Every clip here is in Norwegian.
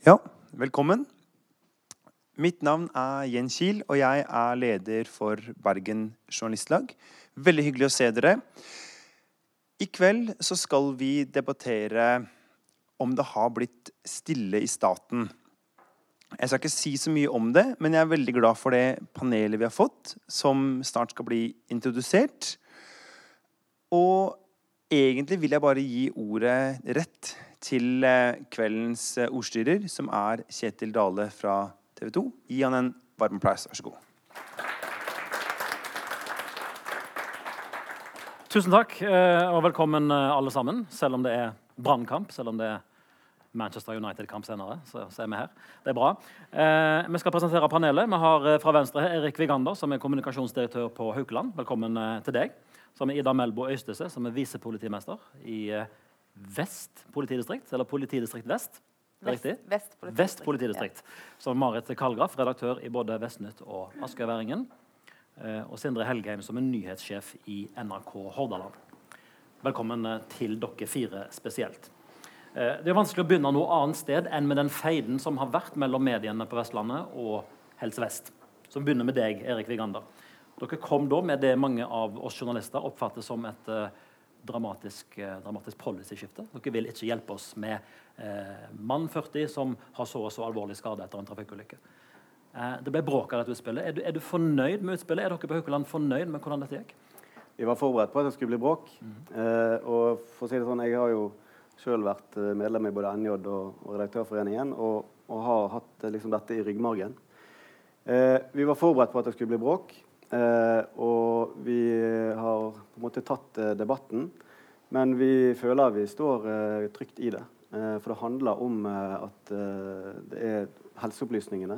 Ja, velkommen. Mitt navn er Jens Kiel, og jeg er leder for Bergen Journalistlag. Veldig hyggelig å se dere. I kveld så skal vi debattere om det har blitt stille i staten. Jeg skal ikke si så mye om det, men jeg er veldig glad for det panelet vi har fått, som snart skal bli introdusert. Og egentlig vil jeg bare gi ordet rett til eh, kveldens eh, ordstyrer, som er Kjetil Dale fra TV 2. Gi han en varm applaus. Vær så god. Tusen takk, eh, og velkommen alle sammen. Selv om det er brannkamp, selv om det er Manchester United-kamp senere, så, så, er vi her. Det er bra. Eh, vi skal presentere panelet. Vi har fra venstre Erik Vigander, som er kommunikasjonsdirektør på Haukeland. Velkommen til deg. Så har vi Ida Melbo Øystese, som er visepolitimester i Vest politidistrikt, eller Politidistrikt Vest. Vest, Vest, politidistrikt. Vest politidistrikt. Ja. Som Marit Kalgraf, redaktør i både Vestnytt og Askøyværingen. Eh, og Sindre Helgheim som er nyhetssjef i NRK Hordaland. Velkommen eh, til dere fire spesielt. Eh, det er vanskelig å begynne noe annet sted enn med den feiden som har vært mellom mediene på Vestlandet og Helse Vest. Som begynner med deg, Erik Vigander. Dere kom da med det mange av oss journalister oppfatter som et dramatisk, eh, dramatisk policyskifte. Dere vil ikke hjelpe oss med eh, mann 40 som har så og så alvorlig skade etter en trafikkulykke. Eh, det ble bråk av dette utspillet. Er du, er du, fornøyd med utspillet? Er dere på Haukeland fornøyd med hvordan dette gikk? Vi var forberedt på at det skulle bli bråk. Mm. Eh, og for å si det sånn, Jeg har jo sjøl vært eh, medlem i både NJ og, og Redaktørforeningen og, og, har hatt eh, liksom, dette i ryggmargen. vi var forberedt på at det skulle bli bråk. Eh, og vi har på en måte tatt eh, debatten, men vi føler vi står eh, trygt i det. For det handler om at det er helseopplysningene,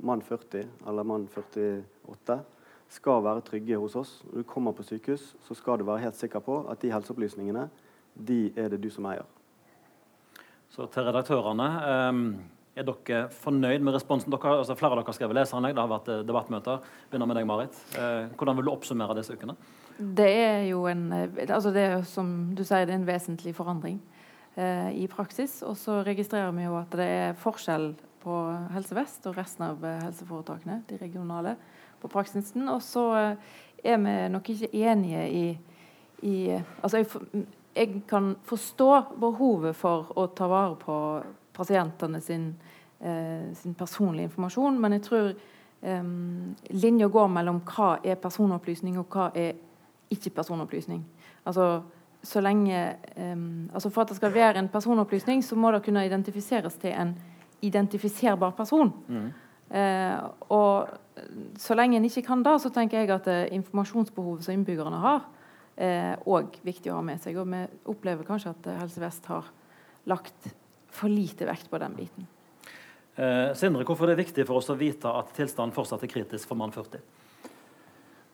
mann 40 eller mann 48, skal være trygge hos oss. Når du kommer på sykehus, så skal du være helt sikker på at de helseopplysningene de er det du som eier. Så til redaktørene. Um er dere fornøyd med responsen? Dere, altså flere av dere har skrevet leserinnlegg, det har vært eh, debattmøter. Begynner med deg, Marit. Eh, hvordan vil du oppsummere disse ukene? Det er jo en eh, altså det er som du sier, det er en vesentlig forandring eh, i praksis. Og så registrerer vi jo at det er forskjell på Helse Vest og resten av helseforetakene, de regionale, på praksisen. Og så er vi nok ikke enige i, i Altså jeg, jeg kan forstå behovet for å ta vare på pasientene sin, eh, sin, personlige informasjon. Men jeg tror eh, linja går mellom hva er personopplysning, og hva er ikke personopplysning. Altså, så lenge, eh, altså For at det skal være en personopplysning, så må det kunne identifiseres til en identifiserbar person. Mm. Eh, og så lenge en ikke kan det, så tenker jeg at eh, informasjonsbehovet som innbyggerne har, òg eh, viktig å ha med seg. Og vi opplever kanskje at Helse Vest har lagt for lite vekt på den biten. Eh, Sindre, hvorfor er det viktig for oss å vite at tilstanden fortsatt er kritisk for mann 40?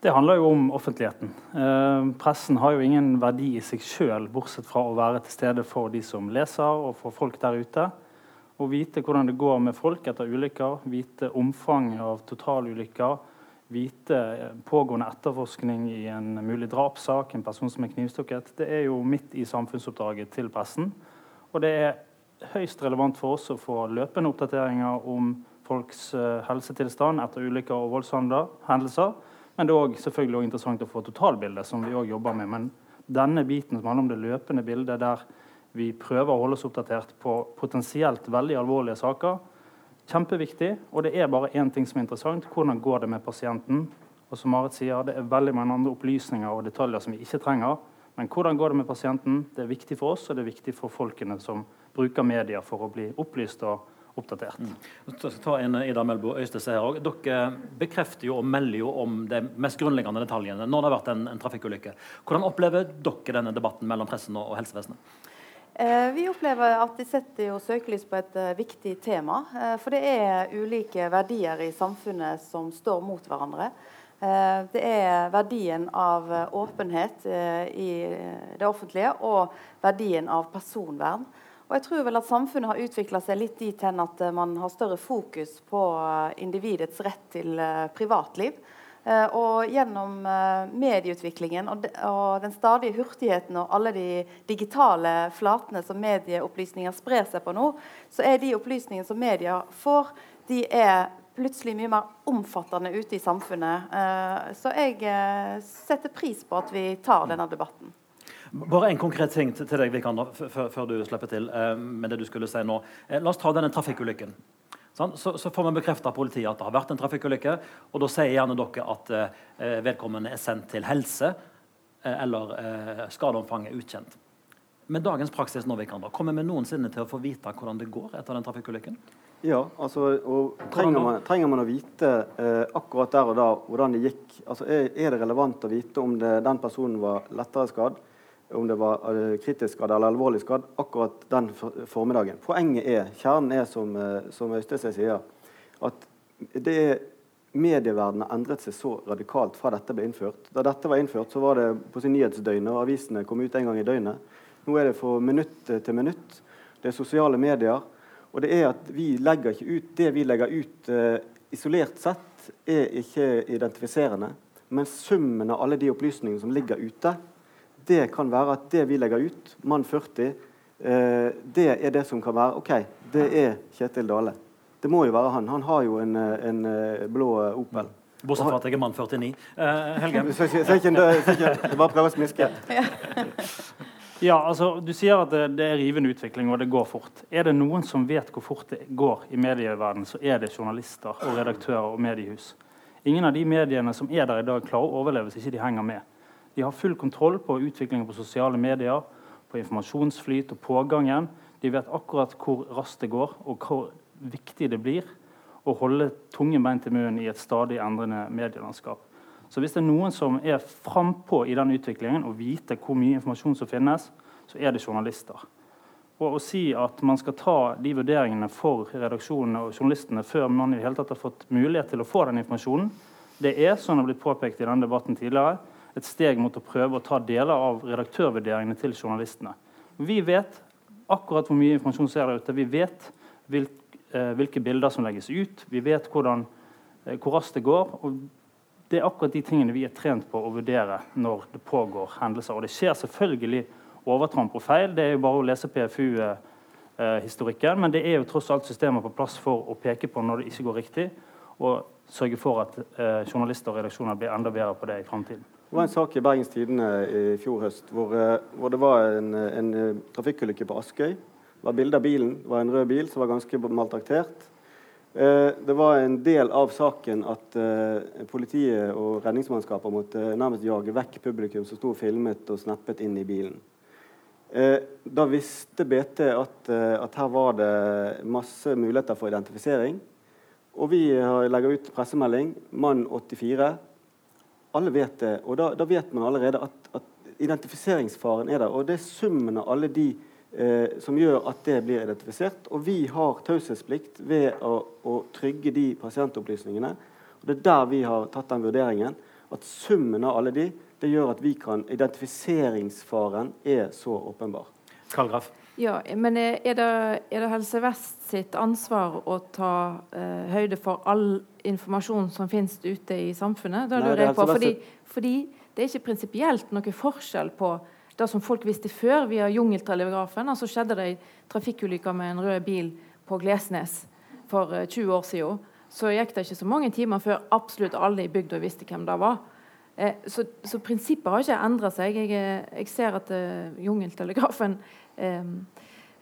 Det handler jo om offentligheten. Eh, pressen har jo ingen verdi i seg sjøl, bortsett fra å være til stede for de som leser, og for folk der ute. Å vite hvordan det går med folk etter ulykker, vite omfanget av totalulykker, vite eh, pågående etterforskning i en mulig drapssak, en person som er knivstukket, det er jo midt i samfunnsoppdraget til pressen. Og det er høyst relevant for oss å få løpende oppdateringer om folks uh, helsetilstand etter ulykker og voldshendelser. Men det er også, selvfølgelig også interessant å få totalbildet, som vi også jobber med. Men denne biten som handler om det løpende bildet, der vi prøver å holde oss oppdatert på potensielt veldig alvorlige saker, kjempeviktig. Og det er bare én ting som er interessant. Hvordan går det med pasienten? Og som Marit sier, det er veldig mange andre opplysninger og detaljer som vi ikke trenger. Men hvordan går det med pasienten? Det er viktig for oss, og det er viktig for folkene som bruker media for å bli opplyst og oppdatert. Mm. Jeg skal ta inn Ida Melbo Øystese her også. Dere bekrefter jo og melder jo om de mest grunnleggende detaljene når det har vært en, en trafikkulykke. Hvordan opplever dere denne debatten mellom pressen og, og helsevesenet? Eh, vi opplever at de setter jo søkelys på et uh, viktig tema. Uh, for det er ulike verdier i samfunnet som står mot hverandre. Det er verdien av åpenhet i det offentlige og verdien av personvern. Og jeg tror vel at Samfunnet har utvikla seg litt dit hen at eh, man har større fokus på eh, individets rett til eh, privatliv. Og gjennom medieutviklingen og, den stadige hurtigheten og alle de digitale flatene som medieopplysninger sprer seg på nå, så er de opplysningene som media får, de er plutselig mye mer omfattende ute i samfunnet. Så jeg setter pris på at vi tar denne debatten. Bare en konkret ting til deg, Vikander, før du slipper til med det du skulle si nå. La oss ta denne trafikkulykken. Så, så, får man bekrefta politiet at det har vært en trafikkulykke. Og da sier gjerne dere at eh, vedkommende er sendt til helse, eh, eller eh, skadeomfanget er ukjent. Med dagens praksis nå, Vikander, kommer vi noensinne til å få vite hvordan det går etter den trafikkulykken? Ja, altså, og trenger man, trenger man å vite eh, akkurat der og da hvordan det gikk? Altså, er, er, det relevant å vite om det, den personen var lettere skadd? Om det var uh, kritisk skadd eller alvorlig skadd akkurat den formiddagen. Poenget er, kjernen er, som, uh, som Øystein sier, at det er medieverdenen har endret seg så radikalt fra dette ble innført. Da dette var innført, så var det på sin nyhetsdøgnet, og avisene kom ut en gang i døgnet. Nå er det fra minutt til minutt. Det er sosiale medier. Og det er at vi legger ikke ut Det vi legger ut uh, isolert sett, er ikke identifiserende. Men summen av alle de opplysningene som ligger ute, det kan være at det vi legger ut, mann 40, eh, det er det som kan være OK, det er Kjetil Dale. Det må jo være han. Han har jo en, eh, en eh, blå Opel. Bortsett fra at jeg er mann 49. Uh, Helge? Bare prøve å smiske. Ja, altså, Du sier at det, det, er rivende utvikling og det går fort. Er det noen som vet hvor fort det går i medieverdenen, så er det journalister og redaktører og mediehus. Ingen av de mediene som er der i dag, klarer å overleve hvis ikke de henger med. De har full kontroll på utviklingen på sosiale medier, på informasjonsflyt og pågangen. De vet akkurat hvor raskt det går, og hvor viktig det blir å holde tunge bein til munnen i et stadig endrende medielandskap. Så hvis det er noen som er frampå i den utviklingen og vite hvor mye informasjon som finnes, så er det journalister. Og å si at man skal ta de vurderingene for redaksjonene og journalistene før man i det hele tatt har fått mulighet til å få den informasjonen, det er, som det har blitt påpekt i denne debatten tidligere, et steg mot å prøve å ta deler av redaktørvurderingene til journalistene. Vi vet akkurat hvor mye informasjon som er der ute. Vi vet eh, hvilke bilder som legges ut. Vi vet hvordan, eh, hvor raskt det går. og Det er akkurat de tingene vi er trent på å vurdere når det pågår hendelser. Og det skjer selvfølgelig overtramp og feil. Det er jo bare å lese PFU-historikken. Men det er jo tross alt systemer på plass for å peke på når det ikke går riktig, og sørge for at eh, journalister og redaksjoner blir enda bedre på det i framtiden. Det var en sak i Bergens Tidende i fjor høst hvor, eh, hvor det var en, en eh, trafikkulykke på Askøy. Det var bilde av bilen. Det var en rød bil som var ganske maltraktert. Eh, det var en del av saken at politiet og redningsmannskaper måtte nærmest jage vekk publikum som sto og filmet og snappet inn i bilen. Da visste BT at, at her var det masse muligheter for identifisering. Og vi legger ut pressemelding. Mann 84 alle vet det. Og da, da vet man allerede at, at, identifiseringsfaren er der. Og det er summen av alle de eh, som gjør at det blir identifisert. Og vi har taushetsplikt ved å, å, trygge de pasientopplysningene. Og det er der vi har tatt den vurderingen. At summen av alle de det gjør at vi kan Identifiseringsfaren er så åpenbar. Kallgraf. Ja, men er det, er det, Helse Vest sitt ansvar å ta eh, høyde for all informasjon som finnes ute i samfunnet? Da Nei, det på, fordi, fordi, det er ikke prinsipielt noe forskjell på det som folk visste før via jungeltelegrafen. Altså skjedde det ei trafikkulykke med en rød bil på Glesnes for uh, eh, 20 år siden. Så gikk det ikke så mange timer før absolutt alle i bygda visste hvem det var. Eh, så, så, prinsippet har ikke endra seg. Jeg, jeg, ser at uh, jungeltelegrafen eh,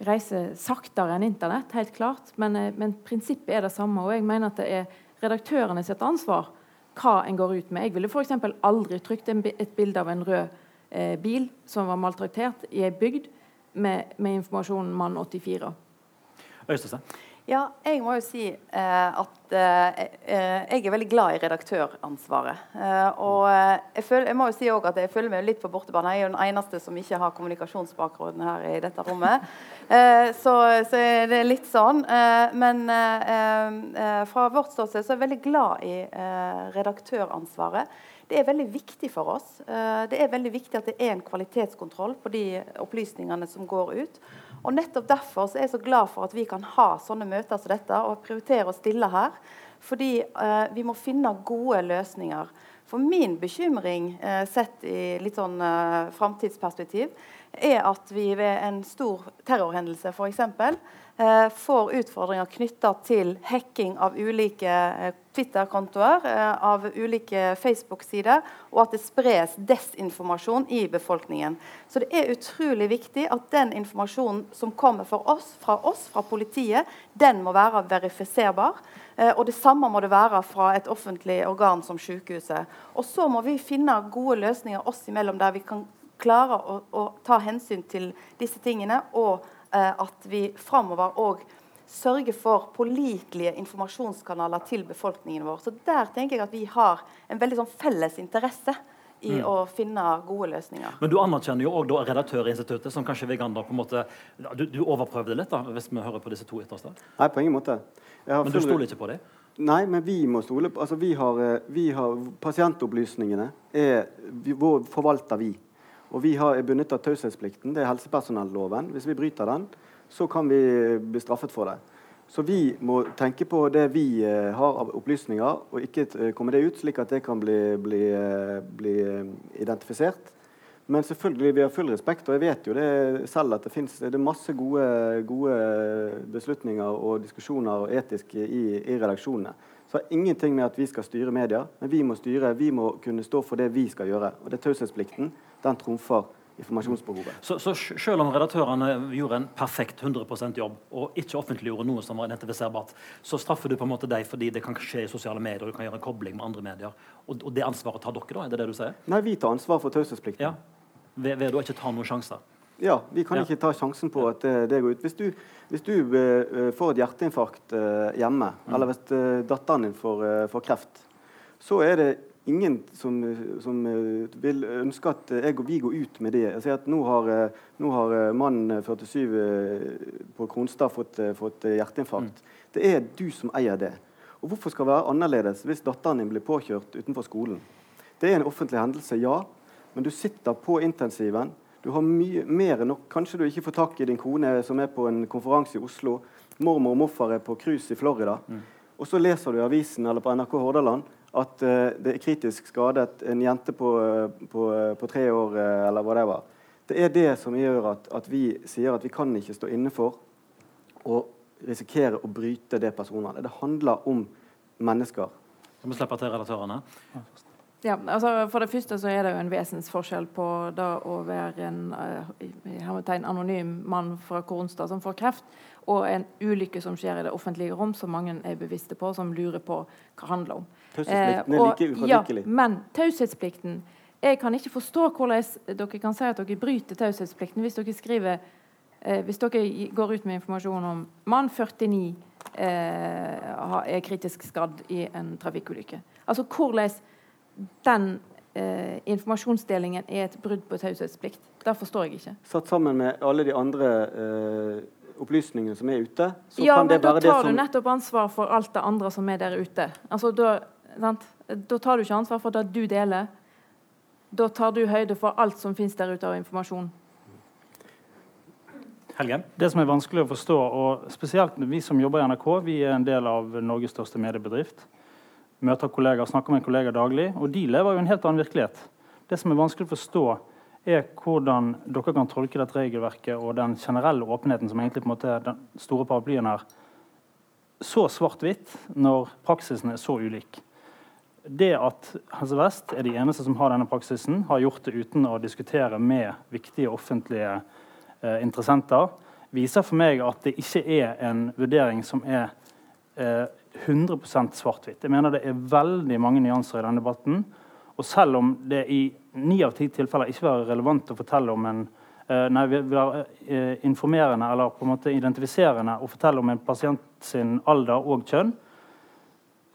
reiser saktere enn Internett, helt klart. Men, eh, men, prinsippet er det samme. Og jeg mener at det er redaktørene sitt ansvar hva en går ut med. Jeg ville f.eks. aldri trykt et bilde av en rød eh, bil som var maltraktert i ei bygd med, med informasjonen mann 84. Øystese. Ja, jeg må jo si eh, at eh, eh, jeg er veldig glad i redaktøransvaret. Eh, og eh, jeg, føler, jeg, må jo si også at jeg føler meg litt på bortebane. Jeg er jo den eneste som ikke har kommunikasjonsbakgrunn her i dette rommet. Eh, så, så, det er litt sånn. men fra vårt ståsted så er jeg veldig glad i redaktøransvaret. Det er veldig viktig for oss. det er veldig viktig at det er en kvalitetskontroll på de opplysningene som går ut. Og nettopp derfor er jeg så glad for at vi kan ha sånne møter som dette og prioritere å stille her. Fordi eh, vi må finne gode løsninger. For min bekymring, eh, sett i litt sånn eh, framtidsperspektiv, er at vi ved en stor terrorhendelse f.eks. Eh, får utfordringer knytta til hacking av ulike eh, Twitter-kontoer, eh, av ulike Facebook-sider, og at det spres desinformasjon i befolkningen. Så det er utrolig viktig at den informasjonen som kommer oss, fra oss, fra politiet, den må være verifiserbar. Og det samme må det være fra et offentlig organ som sykehuset. Og så må vi finne gode løsninger oss imellom der vi kan klare å, å ta hensyn til disse tingene. og at vi framover òg sørger for pålitelige informasjonskanaler til befolkningen vår. Så Der tenker jeg at vi har en veldig sånn felles interesse i mm. å finne gode løsninger. Men du anerkjenner jo òg redaktørinstituttet, som kanskje Vegander på en måte Du, du overprøvde litt, da, hvis vi hører på disse to ytterste? Nei, på ingen måte. Men du stoler ikke på dem? Nei, men vi må stole på altså vi har, eh, vi har Pasientopplysningene er, vi, forvalter vi. Og vi har bundet av taushetsplikten. Det er helsepersonelloven. Hvis vi bryter den, så kan vi bli straffet for det. Så vi må tenke på det vi uh, har av opplysninger, og ikke uh, komme det ut, slik at det kan bli, bli, uh, bli identifisert. Men selvfølgelig, vi har full respekt, og jeg vet jo det selv at det finnes det masse gode, gode beslutninger og diskusjoner og etisk i, i redaksjonene. Så har ingenting med at vi skal styre media, men vi må styre, vi må kunne stå for det vi skal gjøre. Og det er taushetsplikten den trumfer informasjonsbehovet. Så, så, selv om redaktørene gjorde en perfekt 100% jobb og ikke offentliggjorde noe som var identifiserbart, så straffer du på en måte deg fordi det kan skje i sosiale medier og du kan gjøre en kobling med andre medier. Og, og det ansvaret tar dere, da? Er det det du sier? Nei, vi tar ansvar for taushetsplikten. Ja. Ved, ved å ikke ta noen sjanser? Ja, vi kan ja. ikke ta sjansen på at det, det går ut. Hvis du, hvis du uh, får et hjerteinfarkt uh, hjemme, mm. eller hvis uh, datteren din får, får kreft, så er det ingen som, som, eh, vil ønske at jeg og vi går ut med det. Jeg sier at Nå har, eh, nå har eh, mannen 47 på Kronstad fått, fått hjerteinfarkt. Mm. Det er du som eier det. Og Hvorfor skal det være annerledes hvis datteren din blir påkjørt utenfor skolen? Det er en offentlig hendelse, ja, men du sitter på intensiven. Du har mye mer enn nok. Kanskje du ikke får tak i din kone som er på en konferanse i Oslo. Mormor og morfar er på cruise i Florida. Mm. Og så leser du i avisen eller på NRK Hordaland at uh, det er kritisk skadet en jente på, uh, på, uh, på tre år eller hva det var. Det er det som gjør at, at, vi sier at vi kan ikke stå inne for å risikere å bryte det personvernet. Det handler om mennesker. Vi slippe til redaktørene? Ja, altså For det første så er det jo en vesensforskjell på da å være en uh, anonym mann fra Kornstad som får kreft, og en ulykke som skjer i det offentlige rom, som mange er bevisste på, som lurer på hva det handler om. Taushetsplikten er like ufravikelig. Ja, men taushetsplikten Jeg kan ikke forstå hvordan dere kan si at dere bryter taushetsplikten hvis dere skriver eh, hvis dere går ut med informasjon om mann 49 eh, er kritisk skadd i en trafikkulykke. Altså hvordan den eh, informasjonsdelingen er et brudd på taushetsplikt. Det forstår jeg ikke. Satt sammen med alle de andre eh, opplysningene som er ute, så ja, kan det være det som Ja, men da tar du nettopp ansvar for alt det andre som er der ute. Altså, da, da tar du ikke ansvar for det du deler. Da tar du høyde for alt som finnes der ute av informasjon. Helgen. Det som er vanskelig å forstå, og spesielt vi som jobber i NRK, vi er en del av Norges største mediebedrift. Møter kollegaer, snakker med kollegaer daglig, og de lever jo en helt annen virkelighet. Det som er vanskelig å forstå, er hvordan dere kan tolke dette regelverket og den generelle åpenheten som egentlig på en måte er den store paraplyen her, så svart-hvitt når praksisen er så ulik. Det at Helse Vest er de eneste som har denne praksisen, har gjort det uten å diskutere med viktige offentlige eh, interessenter, viser for meg at det ikke er en vurdering som er eh, 100 svart-hvitt. Jeg mener det er veldig mange nyanser i denne debatten. Og selv om det i ni av ti tilfeller ikke være relevant å fortelle om en uh, nei, være uh, informerende eller på en måte identifiserende å fortelle om en pasient sin alder og kjønn,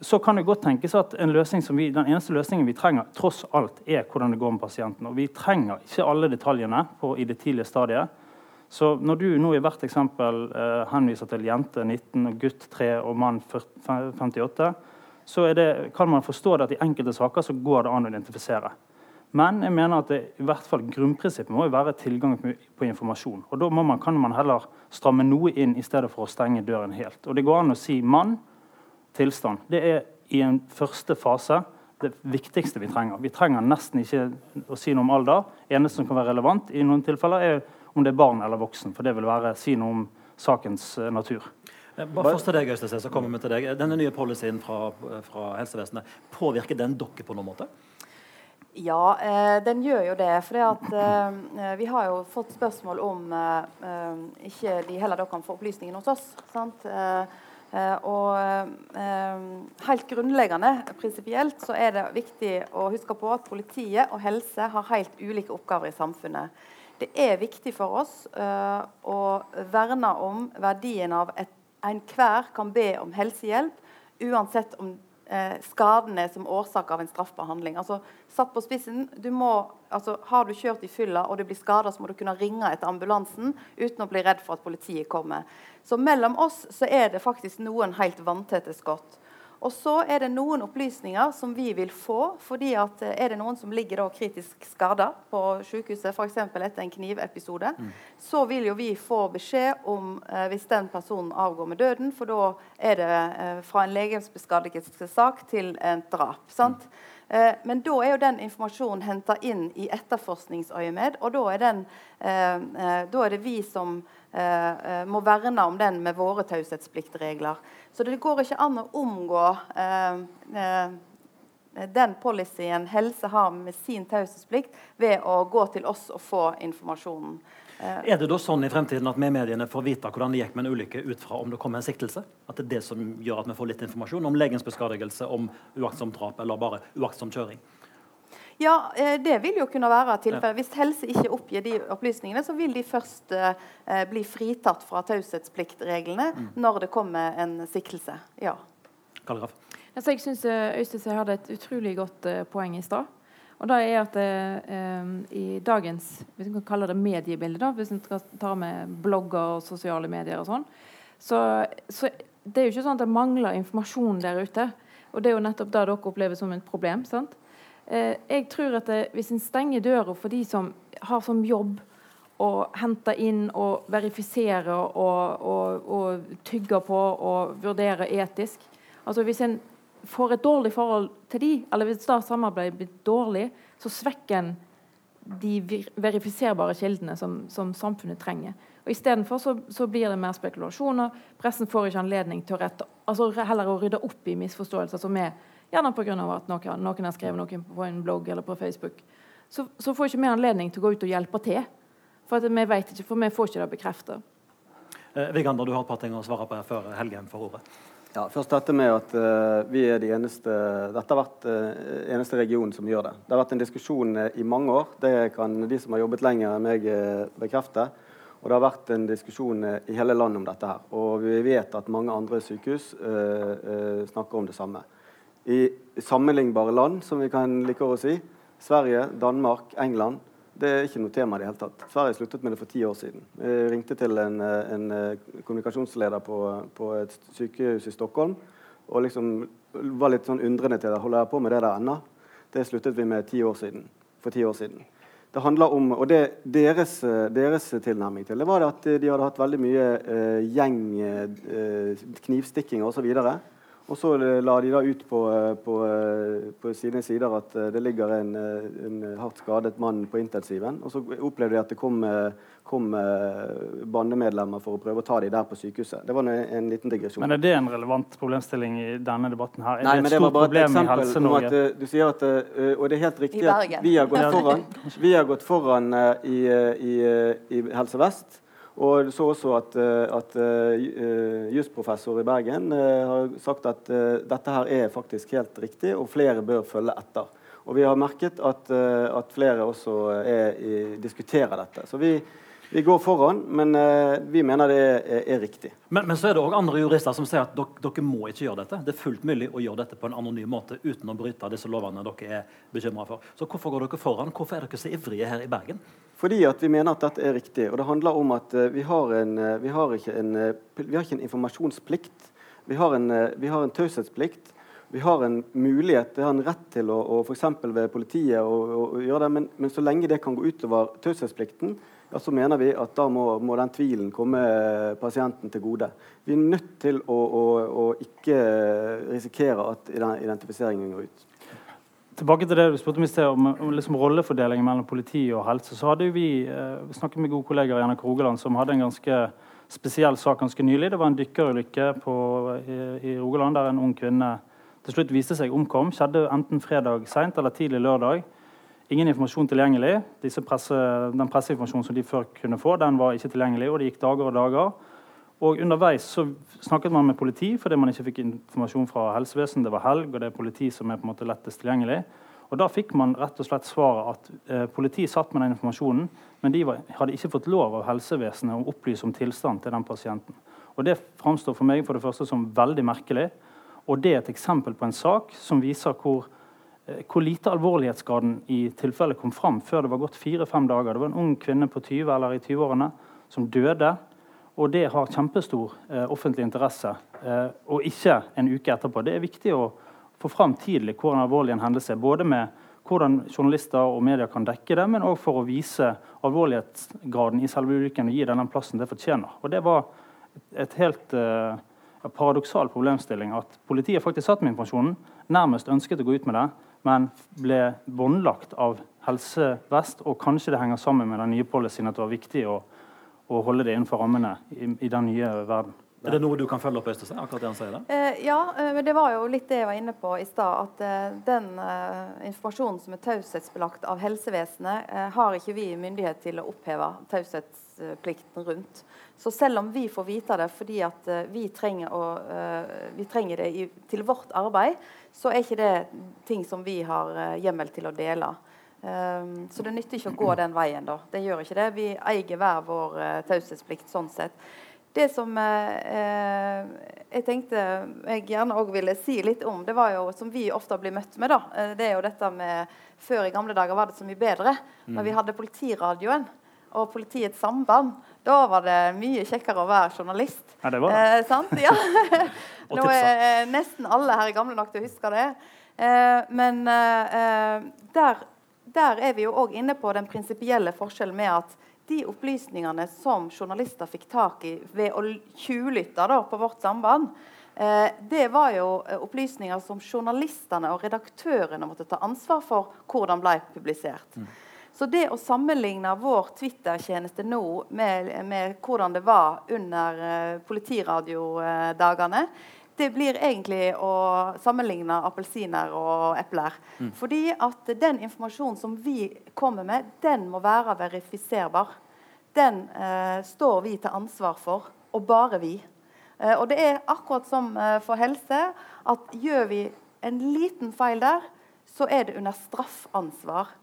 så kan det godt tenkes at vi, den eneste løsningen vi trenger, tross alt er hvordan det går med pasienten. Og vi trenger ikke alle detaljene på, i det tidlige stadiet. Så når du nå i hvert eksempel eh, henviser til jente 19, gutt 3 og mann 58, så det, kan man forstå det at i enkelte saker så går det an å identifisere. Men jeg mener at det, i hvert fall grunnprinsippet må jo være tilgang på informasjon. Og Da man, kan man heller stramme noe inn i stedet for å stenge døren helt. Og Det går an å si mann tilstand. Det er i en første fase det viktigste vi trenger. Vi trenger nesten ikke å si noe om alder. eneste som kan være relevant i noen tilfeller, er om det er barn eller voksen. For det vil være si noe om sakens uh, natur. Eh, bare først til deg, Øystese, så kommer vi til deg. Denne nye policyen fra, fra helsevesenet, påvirker den dere på noen måte? Ja, eh, den gjør jo det. For eh, vi har jo fått spørsmål om eh, eh ikke de heller da kan få opplysningene hos oss. sant? Eh, Eh, og eh, helt grunnleggende prinsipielt så er det viktig å huske på at politiet og helse har helt ulike oppgaver i samfunnet. Det er viktig for oss eh, å verne om verdien av at enhver kan be om helsehjelp, uansett om skaden skadene som årsak av en straffbar handling. Altså, satt på spissen, du må, altså, Har du kjørt i fylla og du blir skada, så må du kunne ringe etter ambulansen uten å bli redd for at politiet kommer. Så mellom oss så er det faktisk noen helt vanntette skott. Og så er det noen opplysninger som vi vil få. fordi at eh, Er det noen som ligger da kritisk skada på sykehuset, f.eks. etter en knivepisode, mm. så vil jo vi få beskjed om eh, hvis den personen avgår med døden. For da er det eh, fra en legemsbeskadigelsessak til en drap. sant? Mm. Eh, men da er jo den informasjonen henta inn i etterforskningsøyemed, og da er, den, eh, eh, da er det vi som må verne om den med våre taushetspliktregler. Så det går ikke an å omgå den policyen helse har med sin taushetsplikt, ved å gå til oss og få informasjonen. Eh, er det da sånn i fremtiden at vi i mediene får vite hvordan det gikk med en ulykke ut fra om det kommer en siktelse? At det er det som gjør at vi får litt informasjon om legens beskadigelse, om uaktsomt drap eller bare uaktsom kjøring? Ja, eh, det vil jo kunne være tilfellet. Hvis helse ikke oppgir de opplysningene, så vil de først eh, bli fritatt fra taushetspliktreglene mm. når det kommer en siktelse. Ja. Kallgraf. Altså, jeg syns Øystese hadde et utrolig godt poeng i stad. Og det er at eh, i dagens hvis vi kan kalle det mediebilde, da, hvis en skal ta med blogger og sosiale medier og sånn, så, så det er jo ikke sånn at det mangler informasjon der ute. Og det er jo nettopp det dere opplever som et problem. sant? Eh, jeg tror at det, Hvis en stenger døra for de som har som jobb å hente inn og verifisere og, og, og tygge på og vurdere etisk altså Hvis en får et dårlig forhold til de, eller hvis da samarbeidet blir dårlig, så svekker en de verifiserbare kildene som, som samfunnet trenger. Og Istedenfor så, så blir det mer spekulasjoner. Pressen får ikke anledning til å rette, altså heller å rydde opp i misforståelser som er Gjerne pga. at noen, noen, har skrevet noe på en blogg eller på Facebook. Så, så får ikke vi anledning til å gå ut og hjelpe til. For vi vet ikke, for vi får ikke det bekreftet. Eh, Vigander, du har et par ting å svare på før helgen får ordet. Ja, først dette med at uh, vi er de eneste Dette har vært uh, eneste regionen som gjør det. Det har vært en diskusjon uh, i mange år. Det kan de som har jobbet lenger enn meg, bekrefte. Og det har vært en diskusjon i hele landet om dette her. Og vi vet at mange andre sykehus snakker om det samme i sammenlignbare land, som vi kan like å si. Sverige, Danmark, England. Det er ikke noe tema i det hele tatt. Sverige sluttet med det for ti år siden. Jeg ringte til en, en eh, kommunikasjonsleder på, på, et sykehus i Stockholm og liksom var litt sånn undrende til det. Holder jeg på med det der ennå? Det sluttet vi med år siden, for ti år siden. Det handler om, og det, deres, deres, tilnærming til det var at de hadde hatt veldig mye eh, gjeng, eh, knivstikking osv. Og så la de da ut på, eh, på, eh, på sine sider at eh, det ligger en, en, hardt skadet mann på intensiven. Og så opplevde de at det kom, kom bandemedlemmer for å prøve å ta dem der på sykehuset. Det var en, en, liten digresjon. Men er det en relevant problemstilling i denne debatten her? Er Nei, det et stort problem i Helse-Norge? Du sier at, og det er helt riktig at vi har gått foran, vi har gått foran i, i, i Helse Vest. Og så også at, eh, at uh, jusprofessor i Bergen har sagt at dette her er faktisk helt riktig, og flere bør følge etter. Og vi har merket at, at flere også i, diskuterer dette. Så vi, vi går foran, men uh, vi mener det er, er riktig. Men, men, så er det òg andre jurister som sier at dere, dere, må ikke gjøre dette. Det er fullt mulig å gjøre dette på en anonym måte uten å bryte disse lovene dere er bekymra for. Så hvorfor går dere foran? Hvorfor er dere så ivrige her i Bergen? Fordi at vi mener at dette er riktig. Og det handler om at uh, vi, har en, uh, vi, har en, vi, har ikke en, informasjonsplikt. Vi har en, vi har en taushetsplikt. Vi har en mulighet, vi har en rett til å, å f.eks. ved politiet å, å gjøre det, men, men, så lenge det kan gå utover taushetsplikten, ja, så mener vi at da må, må, den tvilen komme pasienten til gode. Vi er nødt til å, å, å ikke risikere at identifiseringen går ut. Tilbake til det du spurte om i sted, om, om liksom rollefordelingen mellom politi og helse. så hadde vi eh, snakket med gode kollegaer i NRK Rogaland som hadde en ganske spesiell sak ganske nylig. Det var en dykkerulykke i, i, Rogaland der en ung kvinne til slutt viste seg omkom. Skjedde enten fredag seint eller tidlig lørdag. Ingen informasjon tilgjengelig. Presse, den presseinformasjonen som de før kunne få, den var ikke tilgjengelig. og Det gikk dager og dager. Og Underveis så snakket man med politi fordi man ikke fikk informasjon fra helsevesenet. Det var helg, og det er politi som er på en måte lettest tilgjengelig. Og Da fikk man rett og slett svaret at eh, politiet satt med den informasjonen, men de var, hadde ikke fått lov av helsevesenet å opplyse om tilstand til den pasienten. Og Det framstår for meg for det første som veldig merkelig. Og det er et eksempel på en sak som viser hvor hvor lite alvorlighetsgraden i tilfellet kom fram før det var gått fire-fem dager. Det var en ung kvinne på 20 eller i 20-årene som døde. Og det har kjempestor eh, offentlig interesse, eh, og ikke en uke etterpå. Det er viktig å få fram tidlig hvordan alvorlig en hendelse er. Både med hvordan journalister og medier kan dekke det, men òg for å vise alvorlighetsgraden i selve ulykken og gi den den plassen det fortjener. Og Det var et helt eh, paradoksal problemstilling at politiet faktisk satt med informasjonen, nærmest ønsket å gå ut med det, men ble båndlagt av Helse Vest. Og kanskje det henger sammen med den nye policyen at det var viktig å, å holde det innenfor rammene i, i, den nye verden. Er det noe du kan følge opp, Øystein? akkurat det han sier det? Eh, ja, eh, men det var jo litt det jeg var inne på i stad. At eh, den eh, informasjonen som er taushetsbelagt av helsevesenet, eh, har ikke vi myndighet til å oppheve taushetsplikten rundt. Så selv om vi får vite det fordi at uh, vi, trenger å, vi, trenger det i, til vårt arbeid, så er ikke det ting som vi har uh, hjemmel til å dele. Um, så det nytter ikke å gå den veien. da. Det gjør ikke det. Vi eier hver vår uh, taushetsplikt sånn sett. Det som jeg tenkte jeg gjerne òg ville si litt om, det var jo som vi ofte blir møtt med, da. det er jo dette med Før i gamle dager var det så mye bedre. Når vi mm. hadde politiradioen og politiets samband. Da var det mye kjekkere å være journalist. Ja, det var det. Eh, sant? Ja. Nå er nesten alle her gamle nok til å huske det. Eh, men eh, der, der, er vi jo òg inne på den prinsipielle forskjellen med at de opplysningene som journalister fikk tak i ved å tjuvlytte på vårt samband, eh, det var jo eh, opplysninger som journalistene og redaktørene måtte ta ansvar for hvordan ble publisert. Mm. Så det å sammenligne vår Twitter-tjeneste nå med, med, hvordan det var under uh, politiradiodagene, det blir egentlig å sammenligne appelsiner og epler. Mm. Fordi at den informasjonen som vi kommer med, den må være verifiserbar. Den uh, står vi til ansvar for, og bare vi. Uh, og det er akkurat som for helse, at gjør vi en liten feil der, så er det under straffansvar.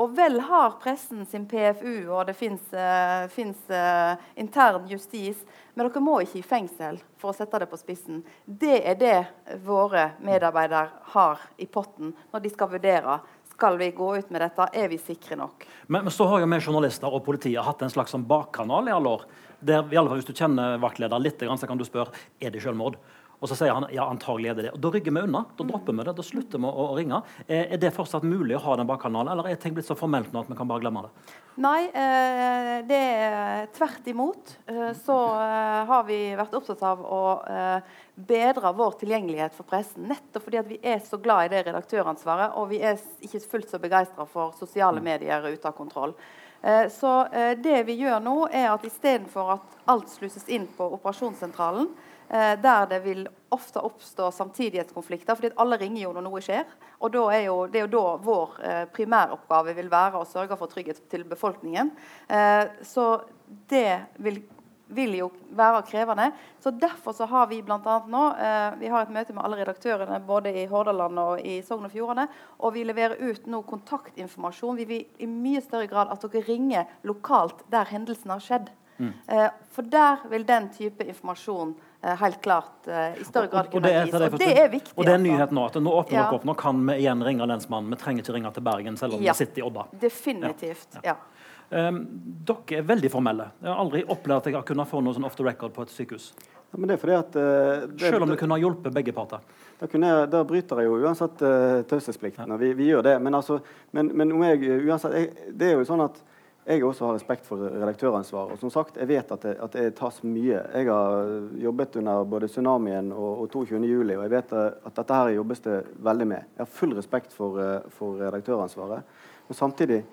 Og vel har pressen sin PFU, og det fins uh, uh, intern justis, men dere må ikke i fengsel for å sette det på spissen. Det er det våre medarbeidere har i potten når de skal vurdere skal vi gå ut med dette. Er vi sikre nok? Men, men så har jo vi journalister og politiet hatt en slags sånn bakkanal i alle år. Der, i alle fall Hvis du kjenner vaktleder litt, så kan du spørre er det selvmord. Og så sier han ja, antagelig er det det. Og Da rygger vi unna. Da dropper vi det. Da slutter vi å, å ringe. Er, er det fortsatt mulig å ha den bakkanalen, eller er ting blitt så formelt nå at vi kan bare glemme det? Nei, eh, det er tvert imot. Eh, så eh, har vi vært opptatt av å eh, bedre vår tilgjengelighet for pressen. Nettopp fordi vi er så glad i det redaktøransvaret, og vi er ikke fullt så begeistra for sosiale medier ute av kontroll. Eh, så eh, det vi gjør nå, er at istedenfor at alt slusses inn på operasjonssentralen, Eh, der det vil ofte oppstå samtidighetskonflikter, fordi alle ringer jo når noe skjer. Og er jo, Det er jo da vår eh, primæroppgave vil være å sørge for trygghet til befolkningen. Eh, så det vil, vil, jo være krevende. Så Derfor så har vi bl.a. nå eh, vi har et møte med alle redaktørene både i Hordaland og i Sogn og Fjordane. Og vi leverer ut nå kontaktinformasjon. Vi vil i mye større grad at dere ringer lokalt der hendelsen har skjedd. Mm. Eh, for der vil den type informasjon Eh, helt klart uh, i større grad kunne gis. Og det er viktig. Og det er altså. nyheten nå. at Nå åpner ja. dere opp, nå kan vi igjen ringe lensmannen. Vi trenger ikke ringe til Bergen selv om ja. vi sitter i Odda. Definitivt, ja. Um, dere er veldig formelle. Jeg har aldri opplevd at jeg har kunnet få noe sånn off the record på et sykehus. Ja, men det er fordi at... Uh, det, Selv om det kunne ha hjulpet begge parter? Da, jeg, da bryter jeg jo uansett uh, taushetsplikten, Ja. vi, vi, gjør det. Men, altså, men, men om jeg uansett jeg, Det er jo sånn at jeg også har respekt for redaktøransvar. Og som sagt, jeg vet at det, at det tas mye. Jeg har jobbet under både tsunamien og, og 22.07, og jeg vet at dette her jobbes det veldig med. Jeg har full respekt for, for redaktøransvaret. Men samtidig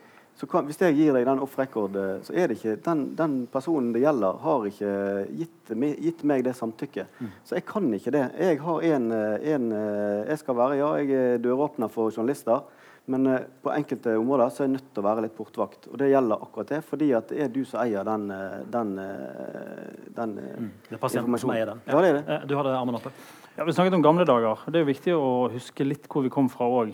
kan, hvis jeg gir deg den off record, så er det ikke den, den personen det gjelder, har ikke gitt, gitt meg det samtykket. Mm. Så jeg kan ikke det. Jeg har en, en Jeg skal være ja, jeg er døråpner for journalister. Men eh, på enkelte områder så er jeg nødt til å være litt portvakt. Og det gjelder akkurat det, fordi at det er du som eier den, eh, den, eh, den mm. Det er pasienten som eier den. Ja. ja, det det. Du hadde armen oppe. Ja, Vi snakket om gamle dager. Det er jo viktig å huske litt hvor vi kom fra òg.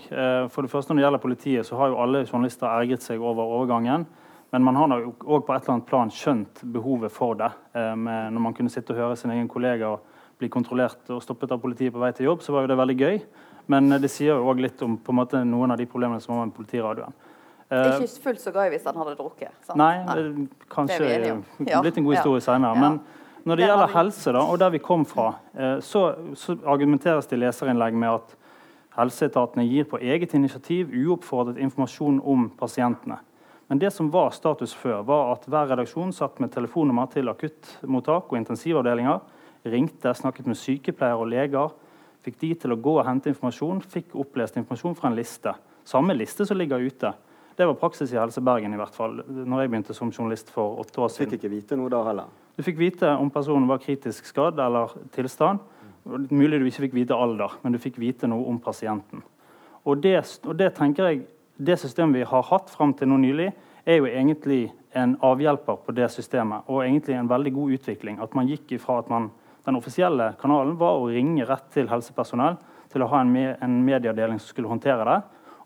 For det første Når det gjelder politiet, så har jo alle journalister ergret seg over overgangen. Men man har òg på et eller annet plan skjønt behovet for det. Når man kunne sitte og høre sin egen kollega bli kontrollert og stoppet av politiet på vei til jobb, så var jo det veldig gøy. Men det sier jo òg litt om måte, noen av de problemene som var med politiradioen. Uh, ikke fullt så gøy hvis han hadde drukket. Sant? Nei, det, kanskje det ja. blitt en god historie ja. senere. Men når det, gjelder helse, da, og der vi kom fra, uh, så, så, argumenteres det i leserinnlegg med at helseetatene gir på eget initiativ uoppfordret informasjon om pasientene. Men det som var status før, var at hver redaksjon satt med telefonnummer til akuttmottak og intensivavdelinger, ringte, snakket med sykepleiere og leger, Fikk de til å gå og hente informasjon, fikk opplest informasjon fra en liste. Samme liste som ligger ute. Det var praksis i Helse Bergen i hvert fall, når jeg begynte som journalist for åtte år siden. Du fikk ikke vite noe da heller? Du fikk vite om personen var kritisk skadd eller tilstand. Mulig du ikke fikk vite alder, men du fikk vite noe om pasienten. Og det, og det tenker jeg, det systemet vi har hatt fram til nå nylig, er jo egentlig en avhjelper på det systemet, og egentlig en veldig god utvikling. At man gikk ifra at man den offisielle kanalen var å ringe rett til helsepersonell til å ha en, med, en medieavdeling som skulle håndtere det.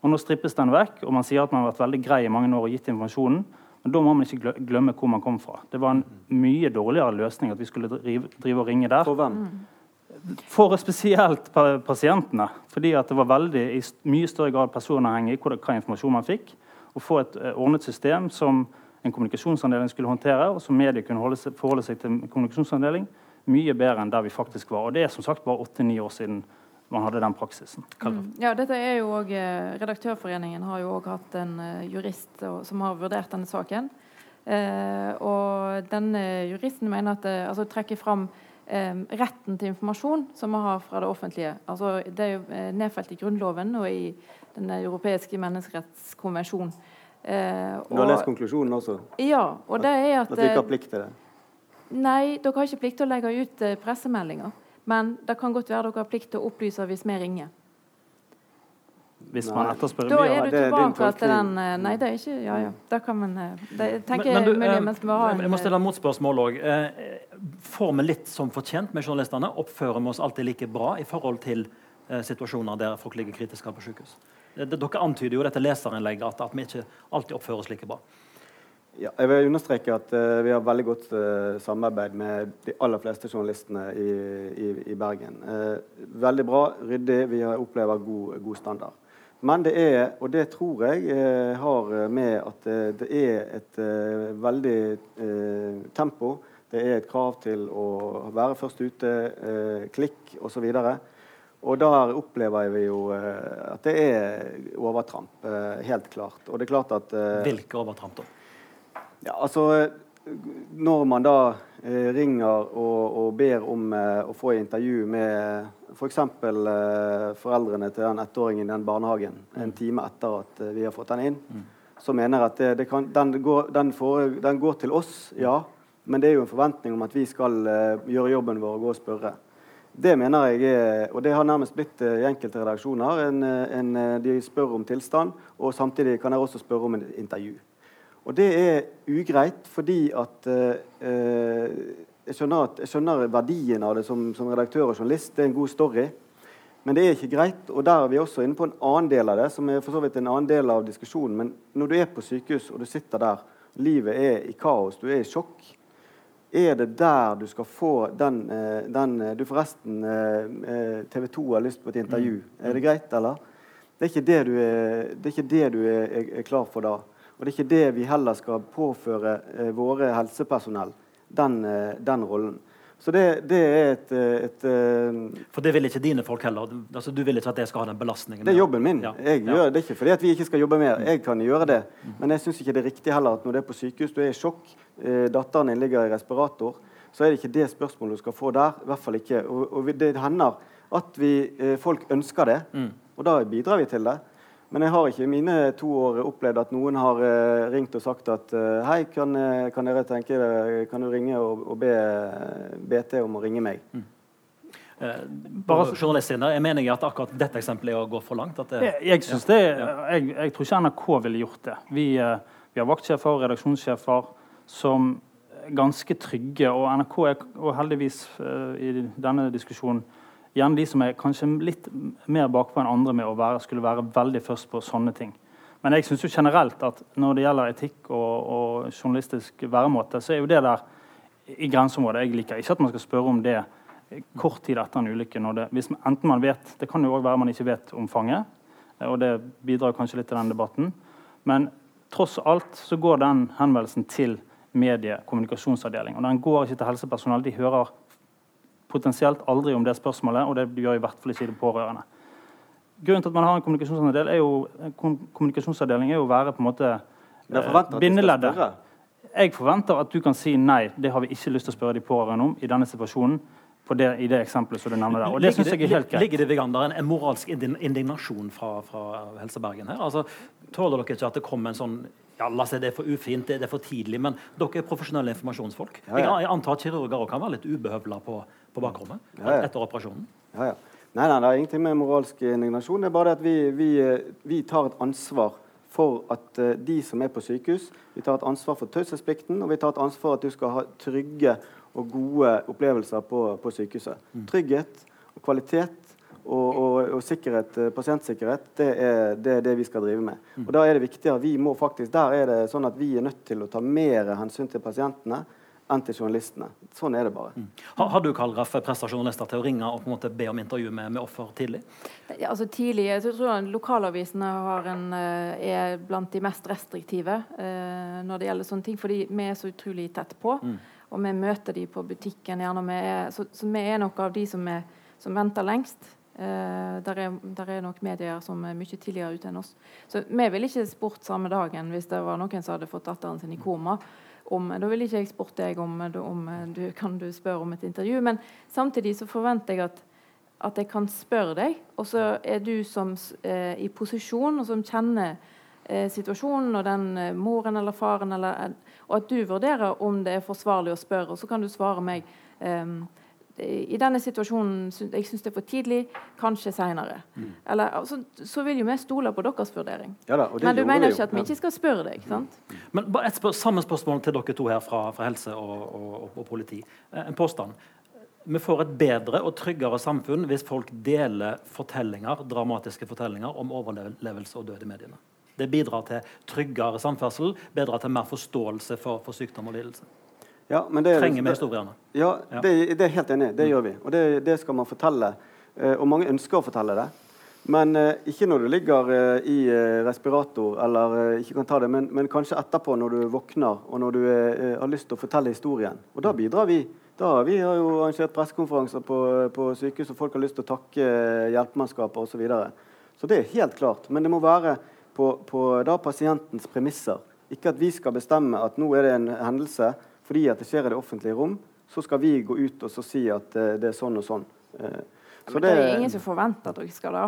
Og Nå strippes den vekk, og man sier at man har vært veldig grei i mange år og gitt informasjonen. Men da må man ikke glemme hvor man kom fra. Det var en mye dårligere løsning at vi skulle drive, drive og ringe der. For hvem? For spesielt pasientene. Fordi at det var veldig, i mye større grad personavhengig hva, hva informasjon man fikk. Å få et uh, ordnet system som en kommunikasjonsavdeling skulle håndtere, og som medier kunne seg, forholde seg til kommunikasjonsavdeling, mye bedre enn der vi faktisk var. Og det er som sagt bare åtte-ni år siden man hadde den praksisen. Mm. Ja, dette er jo også, eh, Redaktørforeningen har jo òg hatt en uh, jurist som har vurdert denne saken. Eh, og denne juristen mener at det altså, trekker fram eh, retten til informasjon som vi har fra det offentlige. Altså, det er jo nedfelt i Grunnloven og i Den europeiske menneskerettskonvensjon. Uh, du har lest konklusjonen også? Ja. og det er at... At vi ikke har plikt til det? Nei, dere har ikke plikt til å legge ut eh, pressemeldinger. Men det kan godt være dere har plikt til å opplyse hvis vi ringer. Hvis man etterspør Da er du tilbake til den eh, Nei, det er ikke Ja, ja. Da kan man eh, det, tenker men, men du, mulig, mens vi har en, Jeg må stille motspørsmål òg. Får vi litt som fortjent med journalistene? Oppfører vi oss alltid like bra i forhold til situasjoner der folk ligger kritisk på sykehus? Dere antyder jo dette leserinnlegget at, at vi ikke alltid oppfører oss like bra. Ja, jeg vil understreke at uh, vi har veldig godt uh, samarbeid med de aller fleste journalistene i, i, i Bergen. Uh, veldig bra, ryddig. Vi opplever god, god, standard. Men det er, og det tror jeg har med at det er et veldig tempo. Det er et krav til å være først ute, klikk osv. Og der opplever vi jo at det er overtramp, helt klart. Og det er klart at Hvilke overtramp, da? Ja, altså Når man da eh, ringer og, og, ber om eh, å få intervju med f.eks. For eh, foreldrene til den ettåringen i den barnehagen en time etter at eh, vi har fått den inn, mm. så mener jeg at det, det kan, den, går, den, får, den, går, til oss, ja. Men det er jo en forventning om at vi skal eh, gjøre jobben vår og gå og spørre. Det mener jeg er, og det har nærmest blitt eh, i enkelte redaksjoner. En, en, de spør om tilstand, og samtidig kan jeg også spørre om en intervju. Og det er ugreit fordi at eh, jeg, skjønner at jeg, skjønner verdien av det som, som, redaktør og journalist. Det er en god story. Men det er ikke greit. Og der er vi også inne på en annen del av det, som er for så vidt en annen del av diskusjonen. Men når du er på sykehus og du sitter der, livet er i kaos, du er i sjokk, er det der du skal få den, eh, den eh, Du forresten eh, TV 2 har lyst på et intervju. Mm. Er det greit, eller? Det er ikke det du er, det er, ikke det du er, er klar for da. Og det er ikke det vi heller skal påføre eh, våre helsepersonell, den, eh, den rollen. Så det, det er et, et, et, For det vil ikke dine folk heller? Altså, du vil ikke at jeg skal ha den belastningen? Det er jobben min. Ja. Jeg Ja. gjør det ikke fordi at vi ikke skal jobbe mer. Jeg kan gjøre det. Men jeg syns ikke det er riktig heller at når det er på sykehus, du er i sjokk, eh, datteren din ligger i respirator, så er det ikke det spørsmålet du skal få der. I hvert fall ikke. Og, og det hender at vi, eh, folk ønsker det, og da bidrar vi til det. Men jeg har ikke i mine to år opplevd at noen har eh, ringt og sagt at eh, Hei, kan, eh, kan dere tenke kan du ringe og, og be BT om å ringe meg? Eh, Bare journalistsiden, Jeg mener at akkurat dette eksempelet er å gå for langt. At det, Jeg, jeg, synes det, jeg, jeg tror ikke NRK ville gjort det. Vi, vi har vaktsjefer og redaksjonssjefer som er ganske trygge, og NRK er og heldigvis i denne diskusjonen gjerne de som er kanskje litt mer bakpå enn andre med å være, skulle være veldig først på sånne ting. Men jeg syns generelt at når det gjelder etikk og, og journalistisk væremåte, så er jo det der i grenseområdet. Jeg liker ikke at man skal spørre om det kort tid etter en ulykke. Det, hvis man, enten man vet, Det kan jo òg være man ikke vet omfanget, og det bidrar kanskje litt til den debatten. Men tross alt så går den henvendelsen til mediekommunikasjonsavdeling. Og den går ikke til helsepersonell. De hører potensielt aldri om det spørsmålet, og det gjør i hvert fall ikke de pårørende. Grunnen til at man har en kommunikasjonsavdeling, er jo, kommunikasjonsavdeling er jo å være på en måte eh, bindeleddet. Jeg forventer at du kan si nei, det har vi ikke lyst til å spørre de pårørende om i denne situasjonen. På det, I det eksempelet som du nevner der. Og det synes jeg er helt greit. Ligger det Vigander, en, en moralsk indignasjon fra, fra Helse Bergen her? Altså, Tåler dere ikke at det kommer en sånn ja, la oss si det er for ufint, det er for tidlig, men dere er profesjonelle informasjonsfolk. Ja, ja. Jeg, jeg antar at kirurger også kan være litt ubehøvla på, på bakrommet Ja, etter operasjonen. Ja, ja. Nei, nei, det er ingenting med moralsk indignasjon. Det er bare det at vi, vi, vi tar et ansvar for at eh, de som er på sykehus, vi tar et ansvar for taushetsplikten, og vi tar et ansvar for at du skal ha trygge og gode opplevelser på, på sykehuset. Trygghet og kvalitet og, og, og sikkerhet, eh, pasientsikkerhet, det er, det er det vi skal drive med. Og da er det viktigere, vi må faktisk, Der er det sånn at vi er nødt til å ta mer hensyn til pasientene enn til journalistene. Sånn er det bare. Har, har du Karl Graff, pressa journalister til å ringe og på en måte be om intervju med, med offer tidlig? Ja, altså tidlig, jeg tror jeg Lokalavisene har en, eh, er blant de mest restriktive eh, når det gjelder sånne ting, fordi vi er så utrolig tett på. Og vi møter de på butikken. gjerne. Vi er, så, så vi er noen av de som, er, som venter lengst. Eh, der, er, der er nok medier som er mye tidligere ute enn oss. Så vi ville ikke spurt samme dagen hvis det var noen som hadde fått datteren sin i koma. Om, da vil ikke jeg spurte deg om, om du, kan du spørre om et intervju. Men samtidig så forventer jeg at at jeg kan spørre deg, og så er du som eh, i posisjon, og som kjenner eh, situasjonen og den eh, moren eller faren, eller, eh, og at du vurderer om det er forsvarlig å spørre, og så kan du svare meg ehm, i denne situasjonen jeg syns det er for tidlig, kanskje seinere. Altså, så vil jo vi stole på deres vurdering. Ja da, Men du mener ikke at vi ikke skal spørre deg? sant? Men bare et spør samme spørsmål til dere to her fra, fra helse og, og, og, politi. Eh, En påstand. Vi får et bedre og tryggere samfunn hvis folk deler fortellinger, dramatiske fortellinger om overlevelse og død i mediene. Det bidrar til tryggere samferdsel, bidrar til mer forståelse for, for sykdom og lidelse. Ja, men det er- Trenger vi historiene? Ja, Ja. det, det er helt enig. Det gjør vi. Og det, det skal man fortelle. Eh, og mange ønsker å fortelle det. Men eh, ikke når du ligger eh, i eh, respirator, eller eh, ikke kan ta det, men, men kanskje etterpå når du våkner og når du eh, har lyst til å fortelle historien. Og da bidrar vi. Da vi har jo arrangert pressekonferanser på, på sykehus, og folk har lyst til å takke hjelpemannskapet hjelpemannskaper osv. Så, videre. så det er helt klart. Men det må være på, på da pasientens premisser. Ikke at vi skal bestemme at nå er det en hendelse fordi at det skjer i det offentlige rom. Så skal vi gå ut og så si at eh, det er sånn og sånn. Eh, så Men det er ingen som forventer at dere skal da.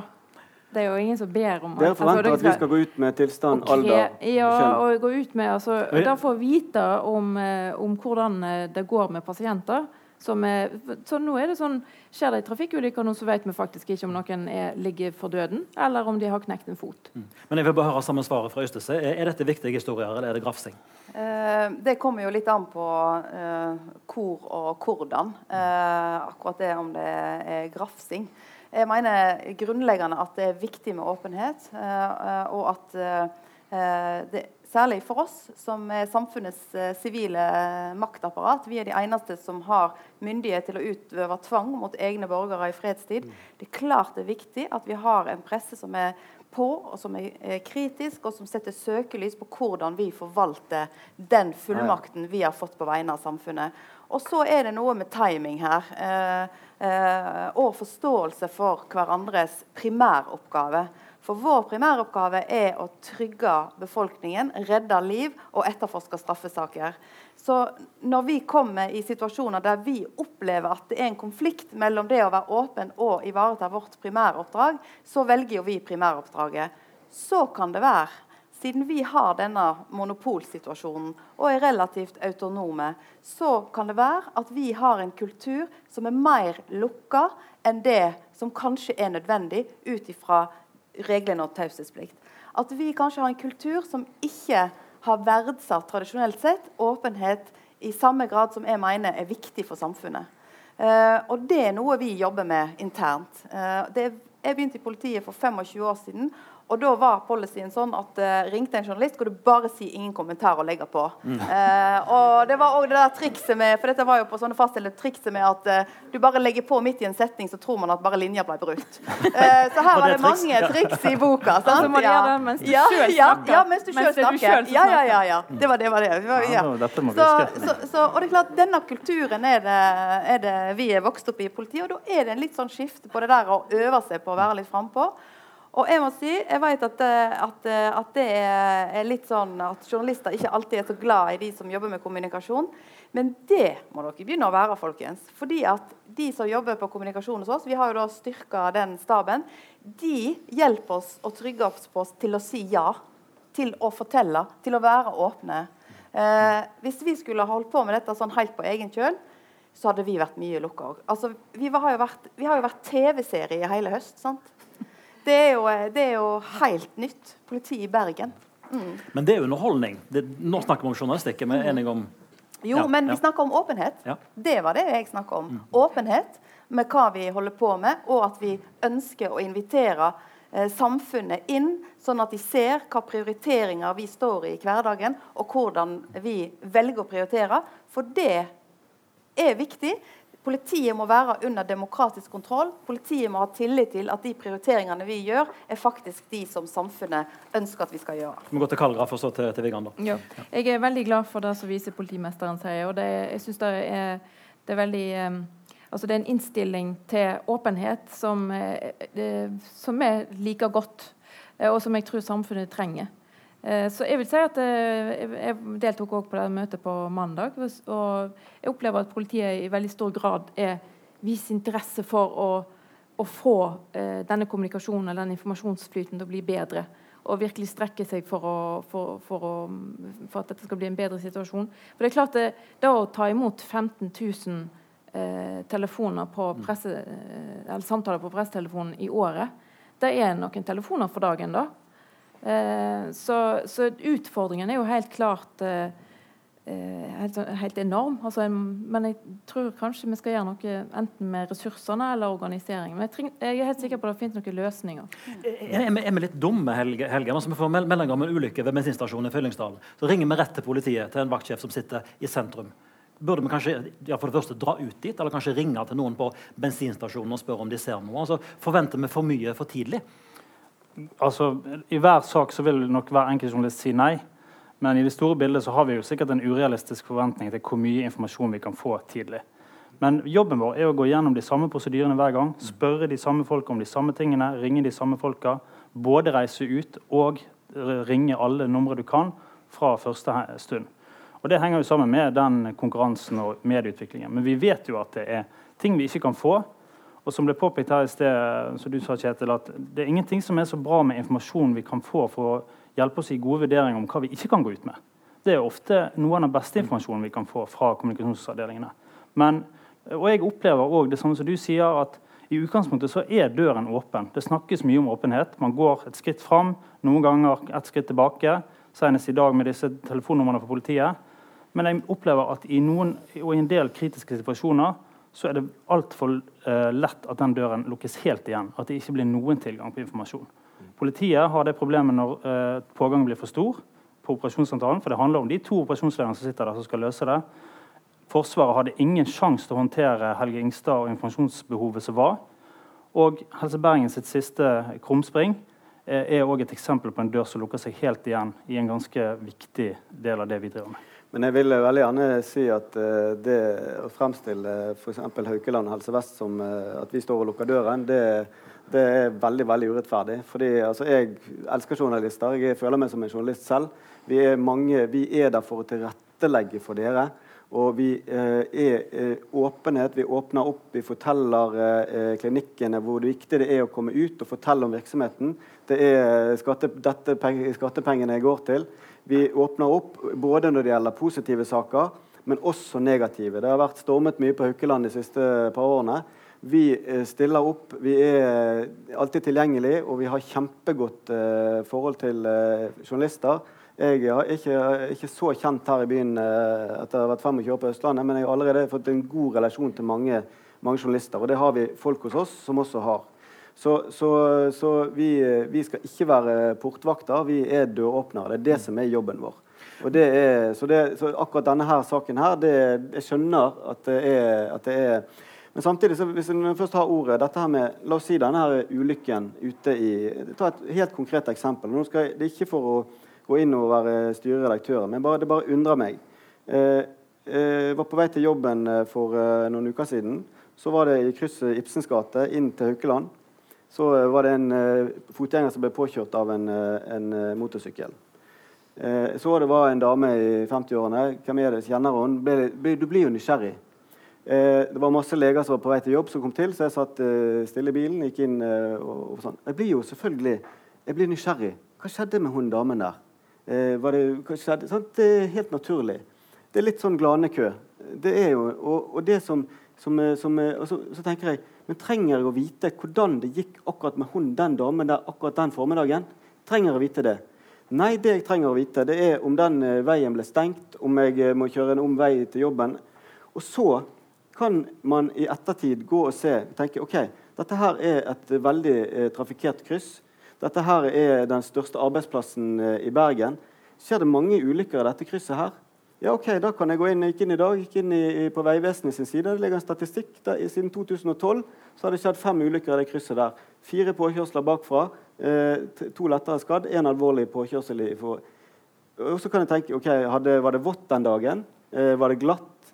Det er jo ingen som ber om Dere forventer altså, at vi skal gå ut med tilstand, okay. alder, Ja, og gå ut med altså, Da få vite om, eh, om hvordan det går med pasienter. Som er, så nå er det sånn, Skjer det en trafikkulykke nå, så vet vi faktisk ikke om noen er, ligger for døden, eller om de har knekt en fot. Men jeg vil bare høre samme svaret fra Øystese. Er, er dette viktige historier, eller er det grafsing? Eh, det kommer jo litt an på eh, hvor og hvordan. Eh, akkurat det om det er grafsing. Jeg mener grunnleggende at det er viktig med åpenhet, eh, og at eh, eh, det særlig for oss som er samfunnets eh, sivile eh, maktapparat. Vi er de eneste som har myndighet til å utøve tvang mot egne borgere i fredstid. Det er klart det er viktig at vi har en presse som er på, og som er, er kritisk, og som setter søkelys på hvordan vi forvalter den fullmakten vi har fått på vegne av samfunnet. Og så er det noe med timing her. Eh, eh, og forståelse for hverandres primæroppgave. For vår primæroppgave er å trygge befolkningen, redde liv og etterforske straffesaker. Så når vi kommer i situasjoner der vi opplever at det er en konflikt mellom det å være åpen og ivareta vårt primæroppdrag, så velger jo vi primæroppdraget. Så kan det være, siden vi har denne monopolsituasjonen og er relativt autonome, så kan det være at vi har en kultur som er mer lukka enn det som kanskje er nødvendig ut ifra reglene om taushetsplikt. At vi kanskje har en kultur som ikke har verdsatt tradisjonelt sett åpenhet i samme grad som jeg mener er viktig for samfunnet. Uh, og det er noe vi jobber med internt. Uh, det, jeg begynte i politiet for 25 år siden. Og da var policyen sånn at uh, ringte en journalist, skulle du bare si 'ingen kommentar' og legge på. Mm. Uh, og det var òg det der trikset med For dette var jo på sånne faststillede trikset med at uh, du bare legger på midt i en setning, så tror man at bare linja ble brutt. så her var det mange triks i boka. Sant? Altså, man ja. det mens du ja, sjøl snakker. Ja, mens du sjøl snakker. Ja, ja, ja, ja. Det var det. Var det. Var, ja. Så, så, så, og det er klart, denne kulturen er det, er det vi er vokst opp i i politiet, og da er det en litt sånn skifte på det der å øve seg på å være litt frampå. Og jeg må si, jeg vet at, eh, at, eh, at, det er litt sånn at journalister ikke alltid er så glad i de som jobber med kommunikasjon. Men det må dere begynne å være, folkens. Fordi at de som jobber på kommunikasjon hos oss, vi har jo da styrka den staben, de hjelper oss og trygger oss på oss til å si ja. Til å fortelle, til å være åpne. Eh, hvis vi skulle holdt på med dette sånn helt på egen kjøl, så hadde vi vært mye lukka òg. Altså, vi, har jo vært, vært TV-serie i hele høst. sant? Det er jo, det er jo helt nytt. Politi i Bergen. Mm. Men det er jo underholdning. Det, nå snakker vi om journalistikk. Er vi mm. enige om Jo, ja, men vi snakker om åpenhet. Ja. Det var det jeg snakka om. Mm. Åpenhet med hva vi holder på med, og at vi ønsker å invitere eh, samfunnet inn, sånn at de ser hva prioriteringer vi står i i hverdagen, og hvordan vi velger å prioritere. For det er viktig. Politiet må være under demokratisk kontroll. Politiet må ha tillit til at de prioriteringene vi gjør, er faktisk de som samfunnet ønsker at vi skal gjøre. Vi må gå til Kallgraf og så til, til Vigand. Ja. Jeg er veldig glad for det som visepolitimesteren sier. og det, jeg synes det er, det er veldig um, altså det er en innstilling til åpenhet som, eh, som er like godt, eh, og som jeg tror samfunnet trenger. Eh, så jeg vil si at eh, jeg deltok også på det møtet på mandag. Og jeg opplever at politiet i veldig stor grad er, viser interesse for å, å få eh, denne kommunikasjonen eller den informasjonsflyten til å bli bedre. Og virkelig strekke seg for, å, for, for, å, for, at dette skal bli en bedre situasjon. For det er klart det, det å ta imot 15 000 eh, telefoner på mm. presse, eller samtaler på pressetelefonen i året, det er noen telefoner for dagen. da. Eh, så, så, utfordringen er jo helt klart eh, eh, helt, helt, enorm. Altså, men jeg tror kanskje vi skal gjøre noe enten med ressursene eller organiseringen. Men jeg, treng, jeg er helt sikker på at det finnes noen løsninger. Er, er vi litt dumme, Helge? Helge? Altså, vi får melding om en ulykke ved bensinstasjonen i Fyllingsdalen. Så ringer vi rett til politiet, til en vaktsjef som sitter i sentrum. Burde vi kanskje ja, for det første dra ut dit, eller kanskje ringe til noen på bensinstasjonen og spørre om de ser noe? Altså, forventer vi for mye for tidlig? Altså, I hver sak så vil nok hver enkelt journalist si nei. Men i det store bildet så har vi jo sikkert en urealistisk forventning til hvor mye informasjon vi kan få tidlig. Men jobben vår er å gå gjennom de samme prosedyrene hver gang. Spørre de samme folka om de samme tingene, ringe de samme folka. Både reise ut og ringe alle numre du kan fra første stund. Og Det henger jo sammen med den konkurransen og medieutviklingen. Men vi vet jo at det er ting vi ikke kan få, og som ble påpekt her i sted, som du sa, Kjetil, at det er ingenting som er så bra med informasjon vi kan få for å hjelpe oss i gode vurderinger om hva vi ikke kan gå ut med. Det er ofte noe av den beste informasjonen vi kan få fra kommunikasjonsavdelingene. Men, og jeg opplever også det samme som du sier, at i utgangspunktet så er døren åpen. Det snakkes mye om åpenhet. Man går et skritt fram, noen ganger et skritt tilbake. Senest i dag med disse telefonnumrene for politiet. Men jeg opplever at i noen, og i en del kritiske situasjoner så er det altfor lett at den døren lukkes helt igjen. At det ikke blir noen tilgang på informasjon. Politiet har det problemet når uh, pågangen blir for stor på operasjonssentralen, for det handler om de to operasjonslederne som sitter der som skal løse det. Forsvaret hadde ingen sjanse til å håndtere Helge Ingstad og informasjonsbehovet som var. Og Helse Bergen sitt siste krumspring eh, er òg et eksempel på en dør som lukker seg helt igjen i en ganske viktig del av det vi driver med. Men jeg vil veldig gjerne si at uh, det å fremstille f.eks. Haukeland Helse Vest som uh, at vi står og lukker døren, det, det er veldig veldig urettferdig. Fordi altså, Jeg elsker journalister. Jeg føler meg som en journalist selv. Vi er, mange, vi er der for å tilrettelegge for dere. Og vi eh, er eh, åpenhet. Vi åpner opp, vi forteller eh, klinikkene hvor viktig det er å komme ut og fortelle om virksomheten. Det er skatte, dette skattepengene går til. Vi åpner opp både når det gjelder positive saker, men også negative. Det har vært stormet mye på Haukeland de siste par årene. Vi eh, stiller opp, vi er alltid tilgjengelig, og vi har kjempegodt eh, forhold til eh, journalister. Jeg er ikke, ikke, så kjent her i byen eh, etter å ha vært 25 år på Østlandet, men jeg har allerede fått en god relasjon til mange, mange journalister. Og det har vi folk hos oss som også har. Så, så, så vi, vi, skal ikke være portvakter, vi er døråpnere. Det er det som er jobben vår. Er, så, det, så, akkurat denne her saken her, det, jeg skjønner at det er, at det er men samtidig, hvis vi først har ordet, dette her med, La oss si denne her ulykken ute i Ta et helt konkret eksempel. Nå skal, det er ikke for å gå inn og være styreredaktør. Men bare, det bare undrer meg. Eh, eh, var på vei til jobben eh, for noen uker siden. Så var det i krysset Ibsens gate inn til Haukeland. Så eh, var det en eh, fotgjenger som ble påkjørt av en, en motorsykkel. så det var en dame i 50-årene. Hvem er det? Kjenner hun? du blir jo nysgjerrig. det var masse leger som var på vei til jobb, som kom til, så jeg satt stille i bilen. gikk inn og, og sånn. Jeg blir jo selvfølgelig jeg blir nysgjerrig. Hva skjedde med hun damen der? Eh, var det, det, er helt naturlig. Det er litt sånn glanekø. Det er jo, og, og det som, som, som og så, så, tenker jeg Men trenger jeg å vite hvordan det gikk akkurat med hun, den damen der akkurat den formiddagen? Trenger jeg å vite det? Nei, det jeg trenger å vite, det er om den uh, veien ble stengt, om jeg må kjøre en omvei til jobben. Og så kan man i ettertid gå og se tenke ok, dette her er et veldig eh, trafikkert kryss. Dette her er den største arbeidsplassen eh, i Bergen. Skjer det mange ulykker i dette krysset her? Ja, ok, da kan jeg gå inn, gikk inn i dag, gikk inn i, på Vegvesenet sin side. Det ligger en statistikk. Der, siden 2012 så har det skjedd fem ulykker i det krysset der. Fire påkjørsler bakfra. Eh, to lettere skadd, én alvorlig påkjørsel. I, for, og så kan jeg tenke ok, hadde, Var det vått den dagen? Eh, var det glatt?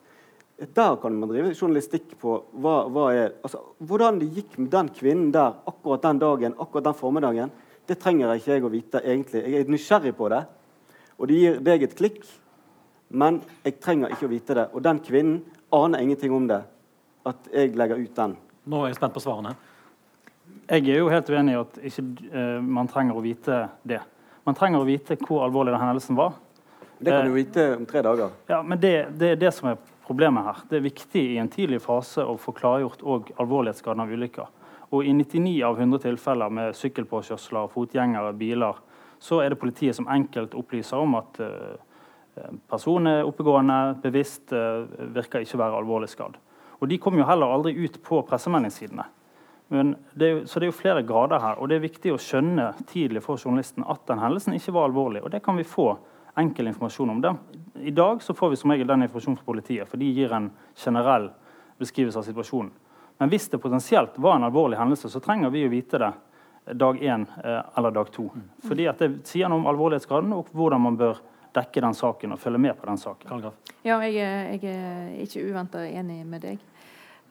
Der kan man drive journalistikk på hva, hva er, altså, hvordan det gikk med den kvinnen der akkurat den dagen, akkurat den formiddagen. Det trenger ikke jeg å vite egentlig. Jeg er nysgjerrig på det, og det gir deg et klikk. Men jeg trenger ikke å vite det. Og den kvinnen aner ingenting om det. At jeg legger ut den. Nå er jeg spent på svarene. Jeg er jo helt uenig i at ikke, uh, man trenger å vite det. Man trenger å vite hvor alvorlig den hendelsen var. Det kan du vite om tre dager. Ja, men det, det er det som er problemet her. Det er viktig i en tidlig fase å få klargjort og alvorlighetsgraden av ulykker. Og i 99 av 100 tilfeller med sykkelpåkjørsler, fotgjengere, biler, så er det politiet som enkelt opplyser om at uh, personen er oppegående, bevisst, uh, virker ikke å være alvorlig skadd. Og de kommer jo heller aldri ut på pressemeldingssidene. Men det er, så det er jo flere grader her, og det er viktig å skjønne tidlig for journalisten at den hendelsen ikke var alvorlig. Og det kan vi få enkel informasjon om det. I dag så får vi som regel den informasjonen fra politiet, for de gir en generell beskrivelse av situasjonen. Men hvis det potensielt var en alvorlig hendelse, så trenger vi å vite det dag én eh, eller dag to. Fordi at Det sier noe om alvorlighetsgraden og hvordan man bør dekke den saken og følge med på den saken. Ja, jeg, jeg er ikke uventa enig med deg.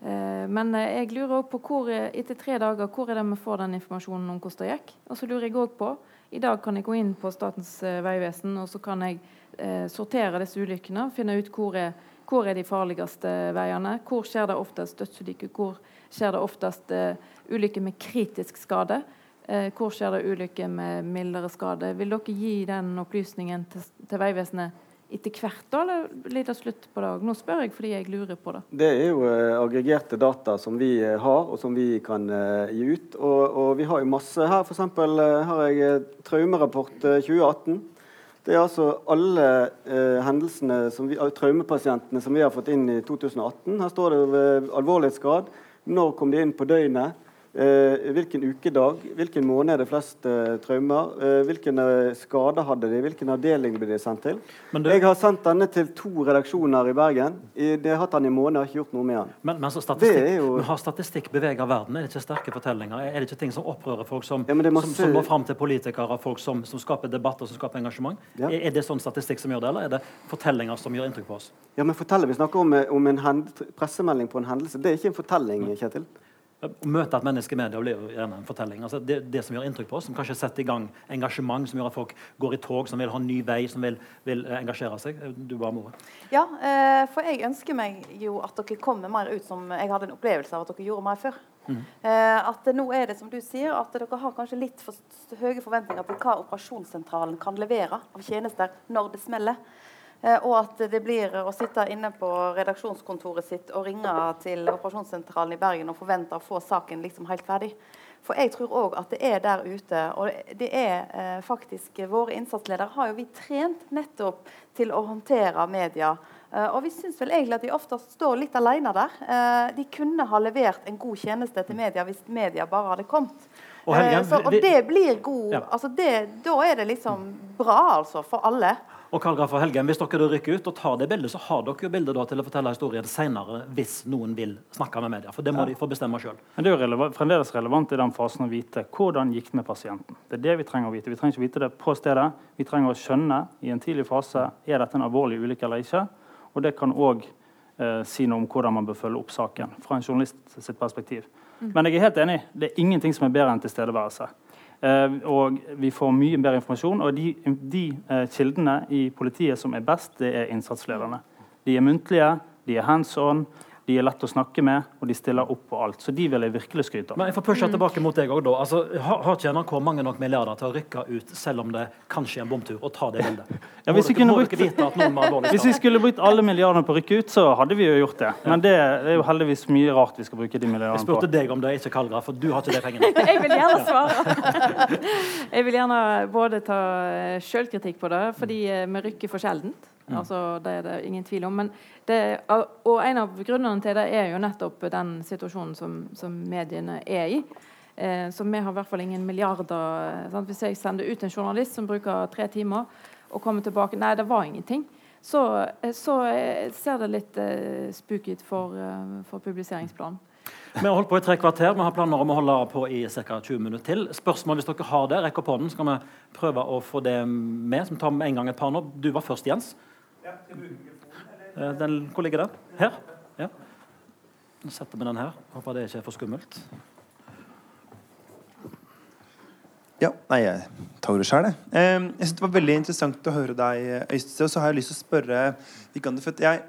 Eh, men eh, jeg lurer også på hvor, etter tre dager, hvor er det vi får den informasjonen om hvordan det gikk? Og så lurer jeg også på i dag kan jeg gå inn på Statens eh, vegvesen og så kan jeg eh, sortere disse ulykkene. Finne ut hvor er, hvor er de farligste veiene. Hvor skjer det oftest dødsulykker? Hvor skjer det oftest eh, ulykker med kritisk skade? Eh, hvor skjer det ulykker med mildere skade? Vil dere gi den opplysningen til, til Vegvesenet etter hvert, da, eller blir det slutt på det? Nå spør jeg fordi jeg lurer på det. Det er jo eh, aggregerte data som vi uh, har, og som vi kan eh, gi ut. Og, og, vi har jo masse her. F.eks. Uh, har jeg traumerapport 2018. Det er altså alle hendelsene som vi, traumepasientene som vi har fått inn i 2018. Her står det ved alvorlighetsgrad. Når kom de inn på døgnet? Eh, hvilken ukedag, hvilken måned er det flest eh, traumer? Eh, hvilke eh, skader hadde de? Hvilken avdeling ble de sendt til? Men du- Jeg har sendt denne til to redaksjoner i Bergen. I, de har hatt den i måned, har ikke gjort noe med den. Men, men, så statistikk, jo- men har statistikk beveget verden? Er det ikke sterke fortellinger? Er det ikke ting som opprører folk, som, Ja, masse... som, som går fram til politikere, folk som, som skaper debatt og som skaper engasjement? Ja. Er, er det sånn statistikk som gjør det, eller er det fortellinger som gjør inntrykk på oss? Ja, men fortell, Vi snakker om, om en hend- pressemelding på en hendelse. Det er ikke en fortelling, Kjetil. Å møte et menneske i media blir jo gjerne en fortelling. Altså det, det som gjør inntrykk på oss, som kanskje setter i gang engasjement, som gjør at folk går i tog, som vil ha en ny vei, som vil, vil eh, engasjere seg. Du bare, More. Ja, eh, for jeg ønsker meg jo at dere kommer mer ut som jeg hadde en opplevelse av at dere gjorde mer før. Eh, at nå er det som du sier, at dere har kanskje litt for høye forventninger på hva operasjonssentralen kan levere av tjenester når det smeller. Eh, og at det blir å sitte inne på redaksjonskontoret sitt og ringe til operasjonssentralen i Bergen og forvente å få saken liksom helt ferdig. For jeg tror òg at det er der ute, og det er eh, faktisk Våre innsatsledere har jo vi trent nettopp til å håndtere media. Eh, og vi syns vel egentlig at de ofte står litt alene der. De kunne ha levert en god tjeneste til media hvis media bare hadde kommet. Og Helge, Eh, så, og det blir god Ja. altså det, Da er det liksom bra, altså, for alle. Og Karl Graf og Helgheim, Hvis dere da rykker ut og tar det bildet, så har dere jo bildet da til å fortelle historien senere hvis noen vil snakke med media. For det må de få bestemme sjøl. Men det er jo relevant, fremdeles relevant i den fasen å vite hvordan gikk det med pasienten. Det er det vi trenger å vite. Vi trenger ikke vite det på stedet. Vi trenger å skjønne i en tidlig fase er dette en alvorlig ulykke eller ikke. Og det kan òg eh, si noe om hvordan man bør følge opp saken fra en journalist sitt perspektiv. Men jeg er helt enig. Det er ingenting som er bedre enn tilstedeværelse. Eh, og vi får mye bedre informasjon. Og de, de eh, kildene i politiet som er best, det er innsatslederne. De er muntlige, de er hands on, de er lette å snakke med, og de stiller opp på alt. Så de vil jeg virkelig skryte av. Men jeg får pushe tilbake mot deg også, da. Altså, har, har ikke NRK mange nok milliarder til å rykke ut selv om det kanskje er en bomtur, og ta det bildet? Ja, hvis vi brukt- Hvis vi skulle brukt alle milliardene på å rykke ut, så hadde vi jo gjort det. Men det er jo heldigvis mye rart vi skal bruke de milliardene på. Jeg spurte på. deg om det, ikke Kalgra, for du har ikke de pengene. Jeg vil gjerne svare. Jeg vil gjerne både ta sjølkritikk på det, fordi eh, vi rykker for sjeldent. Altså, det er det ingen tvil om. Men det, og en av grunnene til det er jo nettopp den situasjonen som, som mediene er i. Eh, så vi har i hvert fall ingen milliarder. eh, Sant? Hvis jeg sender ut en journalist som bruker tre timer, og kommer tilbake Nei, det var ingenting. Så, eh, så eh, ser det litt eh, spooky ut for, for publiseringsplanen. Vi har holdt på i tre kvarter. Vi har planer om å holde på i ca. 20 minutter til. Spørsmål hvis dere har det, rekk opp hånden, så skal vi prøve å få det med. Vi tar med en gang et par nå. Du var først, Jens. Eh, Den, hvor ligger den? Her? Ja. Nå setter vi den her. Håper det ikke er for skummelt. Ja, nei, jeg tar ordet sjøl, jeg. Eh, Jeg synes det var veldig interessant å høre deg, Øystein. Og så har jeg lyst til å spørre Vikander, for jeg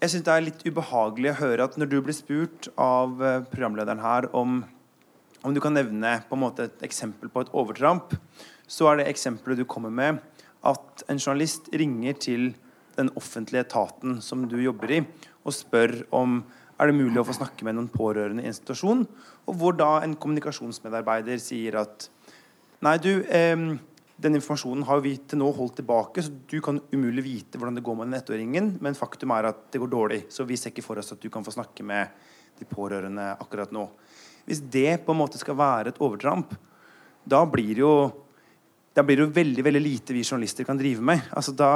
jeg syns det er litt ubehagelig å høre at når du blir spurt av eh, programlederen her om om du kan nevne på en måte et eksempel på et overtramp, så er det eksempelet du kommer med, at en journalist ringer til den offentlige etaten som du jobber i, og spør om er det mulig å få snakke med noen pårørende i en situasjon, og hvor da en kommunikasjonsmedarbeider sier at Nei, du, eh, den informasjonen har vi til nå holdt tilbake, så du kan umulig vite hvordan det går med den ettåringen, men faktum er at det går dårlig, så vi ser ikke for oss at du kan få snakke med de pårørende akkurat nå. Hvis det på en måte skal være et overtramp, da blir jo da blir det jo veldig veldig lite vi journalister kan drive med. Altså da,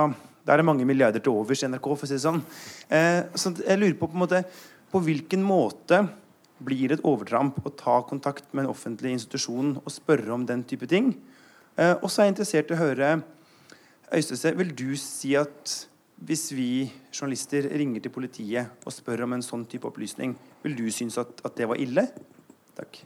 da er det mange milliarder til overs i NRK. for å si det sånn. Eh, så jeg lurer på på, en måte, på hvilken måte blir det et overtramp å ta kontakt med en offentlig institusjon og spørre om den type ting? Eh, og så er jeg interessert i å høre Øystese, vil du si at hvis vi journalister ringer til politiet og spør om en sånn type opplysning, vil du synes at, at det var ille? Takk.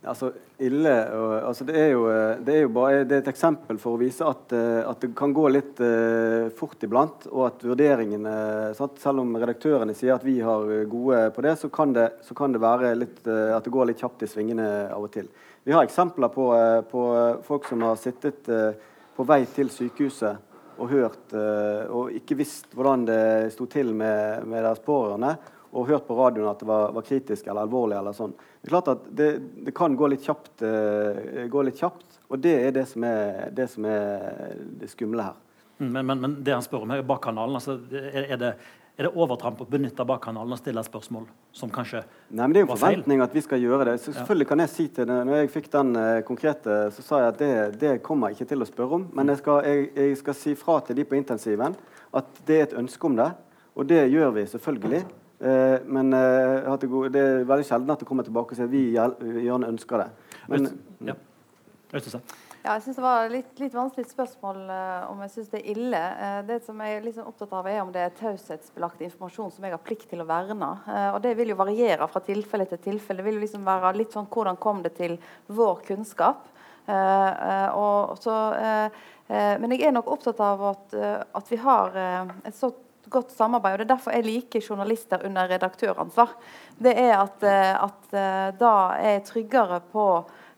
Altså, ille og, altså det, er jo, eh, det er jo bare det er et eksempel for å vise at, eh, at det kan gå litt uh, fort iblant, og at vurderingene sant? Selv om redaktørene sier at vi har gode på det, så kan det, så kan det være litt, uh, at det går litt kjapt i svingene av og til. Vi har eksempler på, uh, på folk som har sittet på vei til sykehuset og hørt og ikke visst hvordan det sto til med, med deres pårørende, og hørt på radioen at det var, var kritisk eller alvorlig. eller sånn. Det er klart at det, det kan gå litt, kjapt, eh, gå litt kjapt, og det er det som er det, som er det skumle her. Mm, Men, men, men det han spør om her, bakkanalen, altså, er, det, Er det overtramp å benytte bakkanalen og stille spørsmål som kanskje Nei, men Det er jo en forventning at vi skal gjøre det. Så selvfølgelig kan jeg si til det, når jeg fikk den eh, konkrete, så sa jeg at det, det kommer jeg ikke til å spørre om. Men jeg skal, jeg, jeg skal si fra til de på intensiven at det er et ønske om det. Og det gjør vi selvfølgelig. Eh, men eh, det, gode, det er veldig sjelden at det kommer tilbake og sier at vi gjerne ønsker det. Men, ja. Ja, jeg synes Det var litt, litt vanskelig spørsmål eh, om jeg syns det er ille. Eh, det som jeg er sånn opptatt av er om det er taushetsbelagt informasjon som jeg har plikt til å verne. Eh, og Det vil jo variere fra tilfelle til tilfelle. Det vil jo liksom være litt sånn Hvordan kom det til vår kunnskap? Eh, og så, men jeg er nok opptatt av at, at vi har et så godt samarbeid. og Det er derfor jeg liker journalister under redaktøransvar. Det er at, eh, at eh, da er jeg tryggere på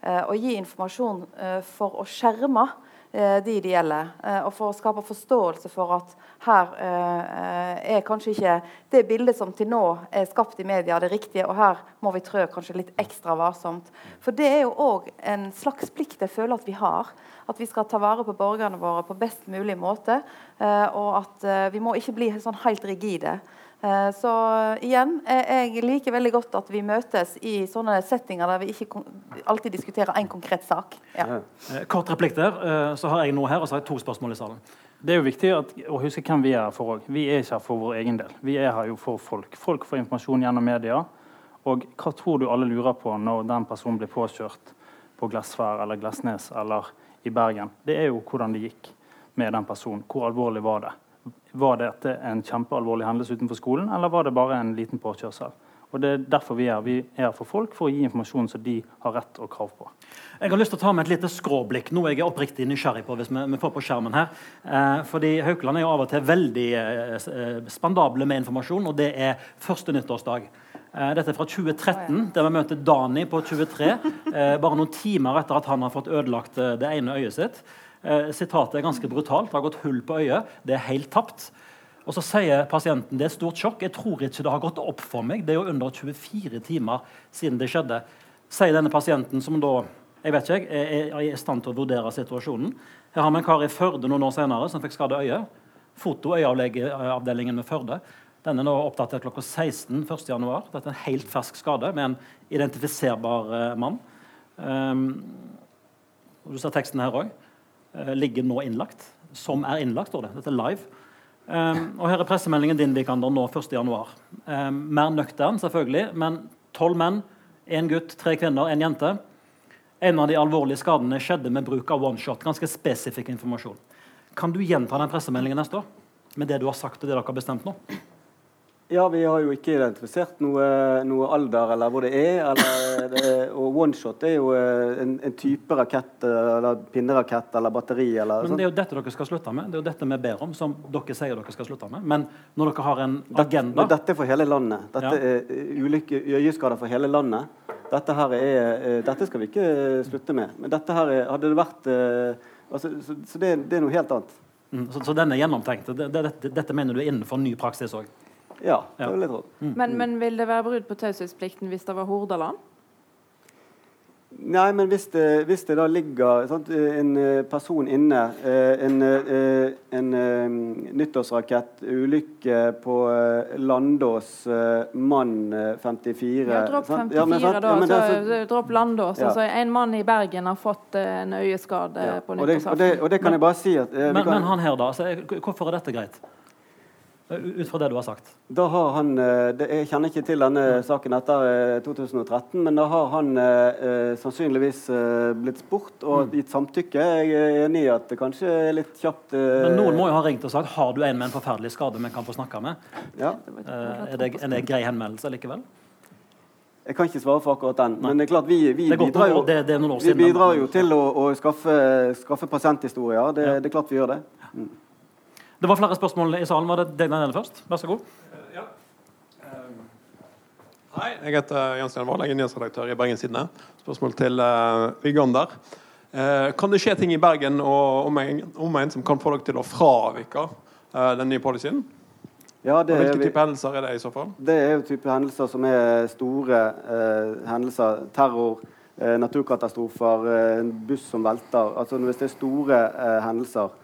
eh, å gi informasjon for å skjerme de det gjelder. eh, og for å skape forståelse for at her eh, eh, er kanskje ikke det bildet som til nå er skapt i media, det riktige, og her må vi trø kanskje litt ekstra varsomt. For det er jo òg en slags plikt jeg føler at vi har. At vi skal ta vare på borgerne våre på best mulig måte. eh, og at eh, vi må ikke bli sånn helt rigide. Eh, Så igjen, eh, jeg liker veldig godt at vi møtes i sånne settinger der vi ikke alltid diskuterer én konkret sak. Ja. Eh, Kort replikk der. eh, Så har jeg noe her, og så har jeg to spørsmål i salen. Det er jo viktig at, å huske hvem vi er her for òg. Vi er ikke her for vår egen del. Vi er her jo for folk. Folk får informasjon gjennom media. Og hva tror du alle lurer på når den personen blir påkjørt på Glesvær eller Glesnes eller i Bergen? Det er jo hvordan det gikk med den personen. Hvor alvorlig var det? Var dette en kjempealvorlig hendelse utenfor skolen, eller var det bare en liten påkjørsel? Og Det er derfor vi er. Vi er her for folk, for å gi informasjon som de har rett og krav på. Jeg har lyst til å ta med et lite skråblikk, noe jeg er oppriktig nysgjerrig på. hvis vi, vi får på skjermen her. Eh, fordi Haukeland er jo av og til veldig eh, spandable med informasjon, og det er første nyttårsdag. Eh, dette er fra 2013, der vi møter Dani på 23, eh, bare noen timer etter at han har fått ødelagt eh, det ene øyet sitt. Eh, sitatet er ganske brutalt. Det har gått hull på øyet. Det er helt tapt. Og så sier pasienten det er stort sjokk. Jeg tror ikke det har gått opp for meg. Det er jo under 24 timer siden det skjedde. Sier denne pasienten, som da jeg vet ikke, jeg, er, i stand til å vurdere situasjonen. Her har vi en kar i Førde noen år senere som fikk skade øyet. Foto øyeavdelingen ved Førde. Den er nå oppdatert klokka 16 1.1. Dette er en helt fersk skade med en identifiserbar eh, mann. Um, du ser teksten her òg. Ligger nå innlagt. Som er innlagt, står det. Dette er live. Um, og her er pressemeldingen din Vikander, nå 1.1. Um, mer nøktern, selvfølgelig, men tolv menn, én gutt, tre kvinner, én jente. En av de alvorlige skadene skjedde med bruk av one shot. Ganske spesifikk informasjon. Kan du gjenta den pressemeldingen neste år? Med det du har sagt og det dere har bestemt nå? Ja, vi har jo ikke identifisert noe, noe alder eller hvor det er. Eller det, og oneshot er jo eh, en, en type rakett eh, eller pinnerakett eller batteri eller Men. Det er jo dette dere skal slutte med. Det er jo dette vi ber om, som dere sier dere skal slutte med. Men når dere har en Dette, agenda dette er for hele landet. Dette Ja. er ulike øyeskader for hele landet. Dette her er, eh, dette skal vi ikke eh, slutte med. Men dette her er, hadde det vært eh, altså, Så, så det, det er noe helt annet. Mm, så, så den er gjennomtenkt. Det, det, dette, dette mener du er innenfor ny praksis òg? Ja, det Ja. vil jeg tro. Men, men vil det være brudd på taushetsplikten hvis det var Hordaland? Nei, men hvis det, hvis det da ligger sant, en person inne, eh, en, eh, en eh, nyttårsrakett, ulykke på Landås, mann eh, 54 Ja, dropp 54, Ja, men sant, da. ja, men så, så- dropp Landås. Ja. Altså, en mann i Bergen har fått en øyeskade ja. på og, det, og, og det kan jeg bare si at Men, kan, men han her, da. Altså, hvorfor er dette greit? Ut fra det du har sagt. Da har han eh, Jeg kjenner ikke til denne saken etter eh, 2013, men da har han eh, eh, sannsynligvis eh, blitt spurt og gitt samtykke. Jeg er enig i at det kanskje er litt kjapt eh, Men noen må jo ha ringt og sagt har du en med en forferdelig skade vi kan få snakke med. ja. Eh, er, det, er det grei henvendelse likevel? Jeg kan ikke svare for akkurat den, men det er klart vi, vi er bidrar jo, det- det er vi bidrar jo til å, å skaffe, skaffe pasienthistorier. Det, Ja. det er klart vi gjør det. Det var flere spørsmål i salen. Var det deg Daniel først? Vær så god. Hei, jeg heter Jan Stian Wahl, jeg er nyhetsredaktør i Bergens Tidende. Spørsmål til uh, Vigander. Uh, kan det skje ting i Bergen og omegn som kan få dere til å fravike uh, den nye policyen? Ja, det, Og hvilke vi- type hendelser er det i så fall? det er jo type hendelser som er store uh, hendelser. Terror, eh, naturkatastrofer, eh, en buss som velter. Altså Hvis det er store eh, hendelser, eh,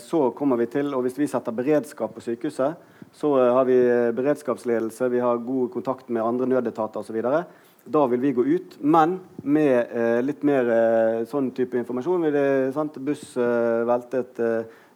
så kommer vi til Og hvis vi setter beredskap på sykehuset, Så uh, har vi beredskapsledelse, vi har god kontakt med andre nødetater osv. Da vil vi gå ut, men med eh, litt mer eh, sånn type informasjon. Vil det, sant? Buss veltet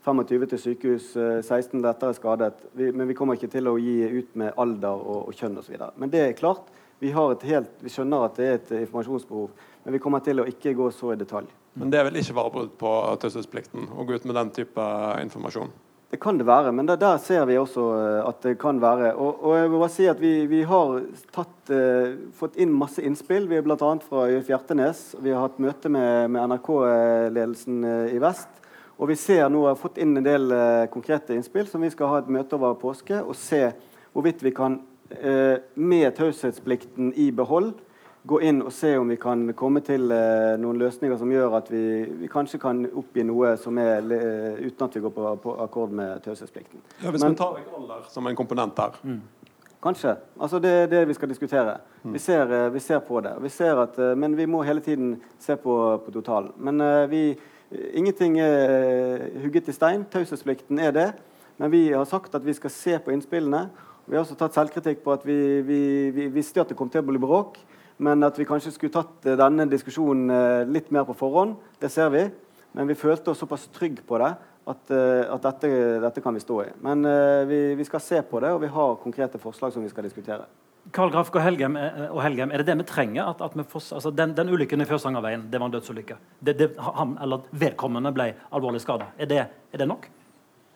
25 til sykehus, 16 lettere skadet. Vi, men vi kommer ikke til å gi ut med alder og, og kjønn osv. Men det er klart, vi, helt, vi, skjønner at det er et informasjonsbehov, men vi kommer til å ikke gå så i detalj. Men det vil ikke være brudd på taushetsplikten å gå ut med den type informasjon? Det kan det være, men der, der ser vi også eh, at det kan være. Og, og jeg må bare si at Vi, vi har tatt, uh, fått inn masse innspill. Vi er bl.a. fra Ylf Hjertenes. Vi har hatt møte med, med NRK-ledelsen uh, i vest. Og vi ser nå har fått inn en del uh, konkrete innspill som vi skal ha et møte over påske og se hvorvidt vi kan med taushetsplikten i behold gå inn og se om vi kan komme til eh, noen løsninger som gjør at vi, vi, kanskje kan oppgi noe som er eh, uten at vi går på, på akkord med taushetsplikten. Ja, hvis Men, vi tar vekk alder som en komponent der. Mm. Kanskje. Altså det er det vi skal diskutere. Mm. Vi, ser, eh, vi, ser, på det. Vi at, eh, men vi må hele tiden se på, på totalen. Men uh, vi, ingenting er hugget i stein. Taushetsplikten er det. Men vi har sagt at vi skal se på innspillene. Vi har også tatt selvkritikk på at vi, vi visste at det kom til å bli bråk. Men at vi kanskje skulle tatt eh, denne diskusjonen eh, litt mer på forhånd, det ser vi. Men vi følte oss såpass trygge på det at, eh, at dette, dette, kan vi stå i. Men vi, vi, skal se på det, og vi har konkrete forslag som vi skal diskutere. Karl Graf og Helgem, og Helgem, er det det vi trenger? At, at vi får, altså den, den, ulykken i Fjørsangerveien det var en dødsulykke. Det, det, han, eller vedkommende ble alvorlig skada. Er, er, det nok?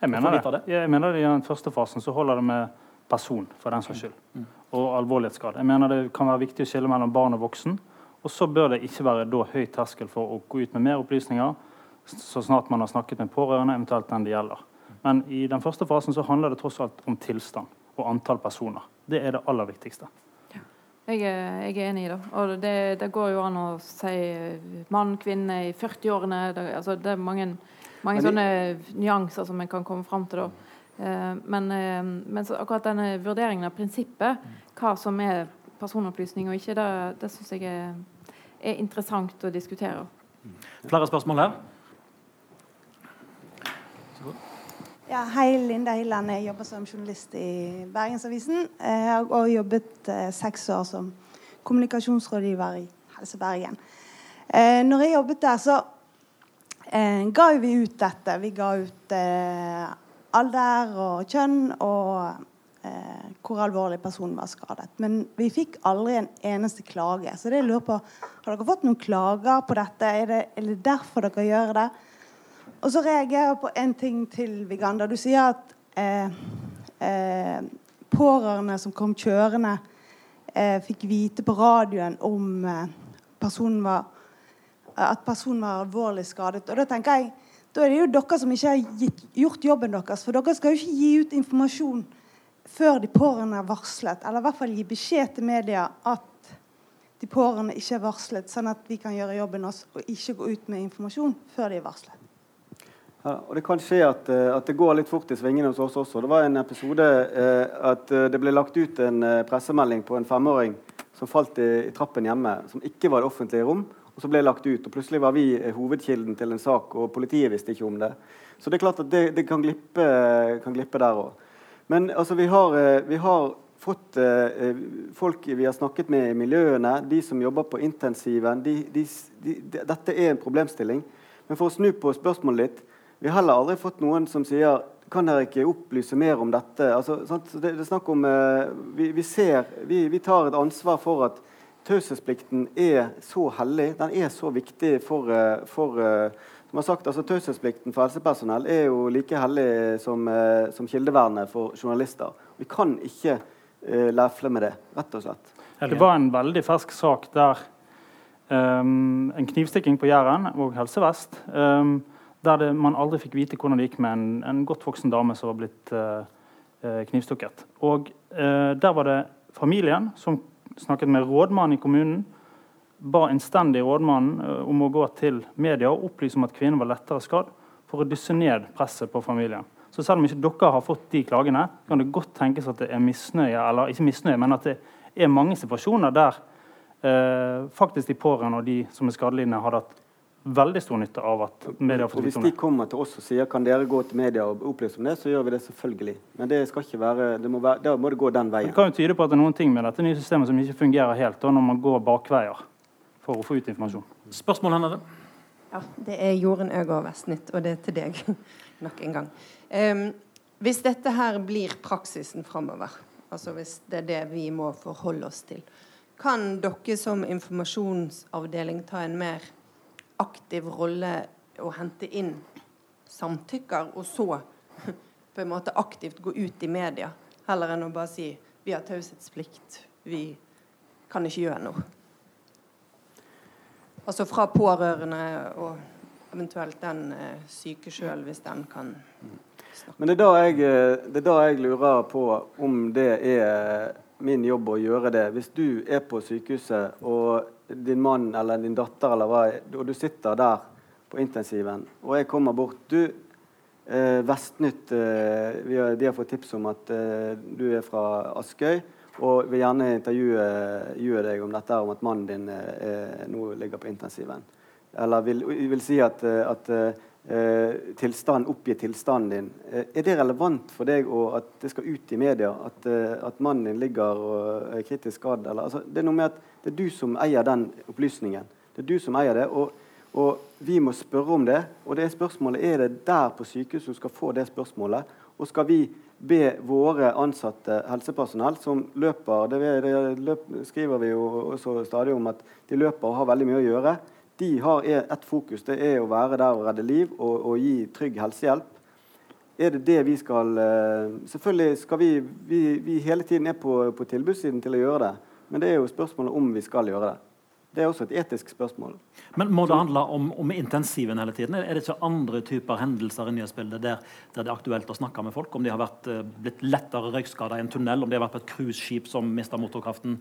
Jeg mener det. Jeg mener det. I den første fasen så holder det med person, for den saks skyld. Mm og alvorlighetsgrad. Jeg mener Det kan være viktig å skille mellom barn og voksen. Og så bør det ikke være da høy terskel for å gå ut med mer opplysninger så snart man har snakket med pårørende, eventuelt den det gjelder. Men i den første fasen så handler det tross alt om tilstand og antall personer. Det er det aller viktigste. Jeg er, jeg er enig i det. Og det, det, går jo an å si mann, kvinne i 40-årene. Det, altså, det er mange, mange sånne nyanser som en kan komme fram til da. Eh, men, eh, men akkurat denne vurderingen av prinsippet, hva som er personopplysning og ikke, det, det syns jeg er, er, interessant å diskutere. Flere spørsmål her? Ja, hei, Linda Hilland. Jeg jobber som journalist i Bergensavisen. Jeg har også jobbet eh, seks år som kommunikasjonsrådgiver i Helse Bergen. Eh, når jeg jobbet der, så eh, ga vi ut dette. Vi ga ut eh, alder og kjønn og eh, hvor alvorlig personen var skadet. Men vi fikk aldri en eneste klage. Så det jeg lurer på, har dere fått noen klager på dette? Er det, er det derfor dere gjør det? Og så reagerer jeg på en ting til, Viganda. Du sier at eh, eh, pårørende som kom kjørende, eh, fikk vite på radioen om eh, personen var, at personen var alvorlig skadet. Og da tenker jeg da er det jo dere som ikke har gitt, gjort jobben deres. For dere skal jo ikke gi ut informasjon før de pårørende er varslet. Eller i hvert fall gi beskjed til media at de pårørende ikke er varslet, sånn at vi kan gjøre jobben oss og ikke gå ut med informasjon før de er varslet. Ja, og Det kan skje at, eh, at, det går litt fort i svingene hos oss også. Det var en episode eh, at eh, det ble lagt ut en eh, pressemelding på en femåring som falt i, i trappen hjemme, som ikke var det offentlige rom og så ble det lagt ut. og Plutselig var vi hovedkilden til en sak, og politiet visste ikke om det. Så det er klart at det, det kan, glippe, kan, glippe, der òg. Men altså, vi har, eh, vi har fått eh, folk vi har snakket med i miljøene, de som jobber på intensiven de, de, de, Dette er en problemstilling. Men for å snu på spørsmålet litt Vi har heller aldri fått noen som sier kan dere ikke opplyse mer om dette? Altså, det, det, er snakk om eh, vi, vi, ser, vi, vi tar et ansvar for at taushetsplikten er så hellig, den er så viktig for, eh, for eh, som har sagt, altså Taushetsplikten for helsepersonell er jo like hellig som, eh, som kildevernet for journalister. Vi kan ikke uh, lefle med det, rett og slett. Det var en veldig fersk sak der um, en knivstikking på Jæren og Helse Vest. Um, der det, man aldri fikk vite hvordan det gikk med en, en godt voksen dame som var blitt uh, knivstukket. Og uh, Der var det familien som snakket med rådmannen i kommunen. Ba innstendig rådmannen uh, om å gå til media og opplyse om at kvinnen var lettere skadd, for å dysse ned presset på familien. Så selv om ikke dere har fått de klagene, kan det godt tenkes at det er misnøye, eller ikke misnøye, men at det er mange situasjoner der eh, faktisk de pårørende og de som er skadelidende, hadde hatt veldig stor nytte av at media har fått hvis vite om de kommer til oss og sier kan dere gå til media og opplyse om det, så gjør vi det selvfølgelig. Men det skal ikke være, det må være da må det gå den veien. Det kan jo tyde på at det er noen ting med dette nye systemet som ikke fungerer helt, da, når man går bakveier for å få ut informasjon. Spørsmål Henriette? Ja, det er Jorunn Øgaard Vestnytt, og det er til deg nok en gang. Um, hvis dette her blir praksisen framover, altså hvis det er det vi må forholde oss til, kan dere som informasjonsavdeling ta en mer aktiv rolle å hente inn samtykker, og så på en måte aktivt gå ut i media, heller enn å bare si vi har taushetsplikt, vi kan ikke gjøre noe? Altså fra pårørende og eventuelt den eh, syke sjøl, hvis den kan snakke. Men det er, da jeg, eh, det er da jeg lurer på om det er min jobb å gjøre det. Hvis du er på sykehuset, og din mann eller din datter eller hva, og du sitter der på intensiven, og jeg kommer bort Du, eh, Vestnytt, eh, har, de har fått tips om at eh, du er fra Askøy, og vil gjerne intervjue, deg om dette, om at mannen din eh, nå ligger på intensiven. Eller vil, vil si at, eh, at eh, tilstand, oppgi tilstanden din. Eh, er det relevant for deg og at det skal ut i media at, eh, at mannen din ligger og er kritisk skadd? Altså, det er noe med at det er du som eier den opplysningen. Det er du som eier det. og og vi må spørre om det. Og det spørsmålet er det der på sykehuset som skal få det spørsmålet. Og skal vi be våre ansatte helsepersonell som løper Det, det løp, skriver vi jo også stadig om at de løper og har veldig mye å gjøre. De har ett fokus. Det er å være der og redde liv og, og gi trygg helsehjelp. Er det det vi skal eh, Selvfølgelig skal vi, vi, vi hele tiden er på, på tilbudssiden til å gjøre det. Men det er jo spørsmålet om vi skal gjøre det. Det er også et etisk spørsmål. Men Må det handle om, om intensiven hele tiden? Er det ikke andre typer hendelser i nyhetsbildet der, der det er aktuelt å snakke med folk? Om de har vært, eh, blitt lettere røykskada i en tunnel, om de har vært på et cruiseskip som mista motorkraften?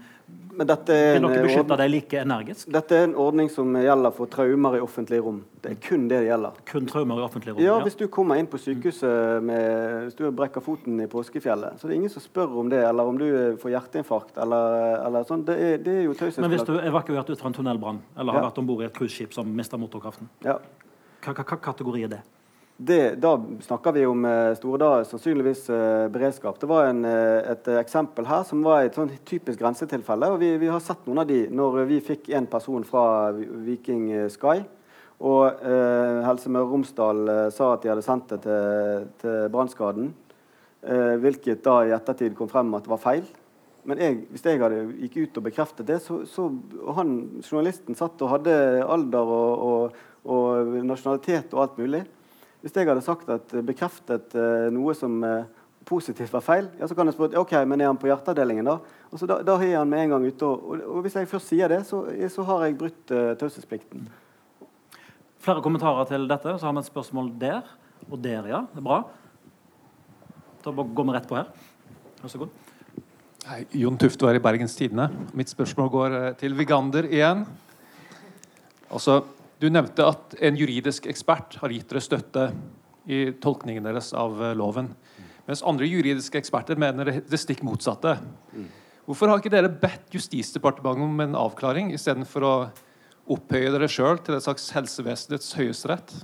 Men dette er, Vil en, dere beskytte deg dem like energisk? dette er en ordning som gjelder for traumer i offentlige rom. Det er kun det det gjelder. Kun traumer i offentlige rom? Ja, Hvis du kommer inn på sykehuset med, hvis du brekker foten i påskefjellet, så det er ingen som spør om det, eller om du får hjerteinfarkt eller, eller sånn. Det det er jo Men hvis du taushetsbelagt. er evakuert ut fra en tunnelbrann, eller har Ja. vært om bord i et cruiseskip som mister motorkraften, Ja. hva kategori er det? Det, da snakker vi om eh, store, da, sannsynligvis uh, beredskap. Det var en, eh, et eksempel her som var et sånn typisk grensetilfelle. og vi, vi har sett noen av de når vi fikk en person fra Viking Sky. Og uh, Helse Møre og Romsdal uh, sa at de hadde sendt det til, til brannskaden. Hvilket da i ettertid kom frem at det var feil. Men jeg, hvis jeg hadde gikk ut og bekreftet det, så, så han, journalisten satt og hadde alder og, og, og nasjonalitet og alt mulig. Hvis jeg hadde sagt at bekreftet eh, noe som eh, positivt var feil, ja, så kan jeg spørre ok, men er han på hjerteavdelingen. Da Og så da, da er han med en gang ute. Og, og, hvis jeg først sier det, så, så har jeg brutt uh, taushetsplikten. Flere kommentarer til dette? Så har vi et spørsmål der. Og der, ja. Det er bra. Da går vi rett på her. Vær så god. Hei, Jon Tufte var i Bergens Tidende. Mitt spørsmål går eh, til Vigander igjen. Altså, du nevnte at en juridisk ekspert har gitt dere støtte i tolkningen deres av eh, loven. Mens andre juridiske eksperter mener det stikk motsatte. Hvorfor har ikke dere bedt Justisdepartementet om en avklaring, istedenfor å opphøye dere sjøl til et slags helsevesenets høyesterett?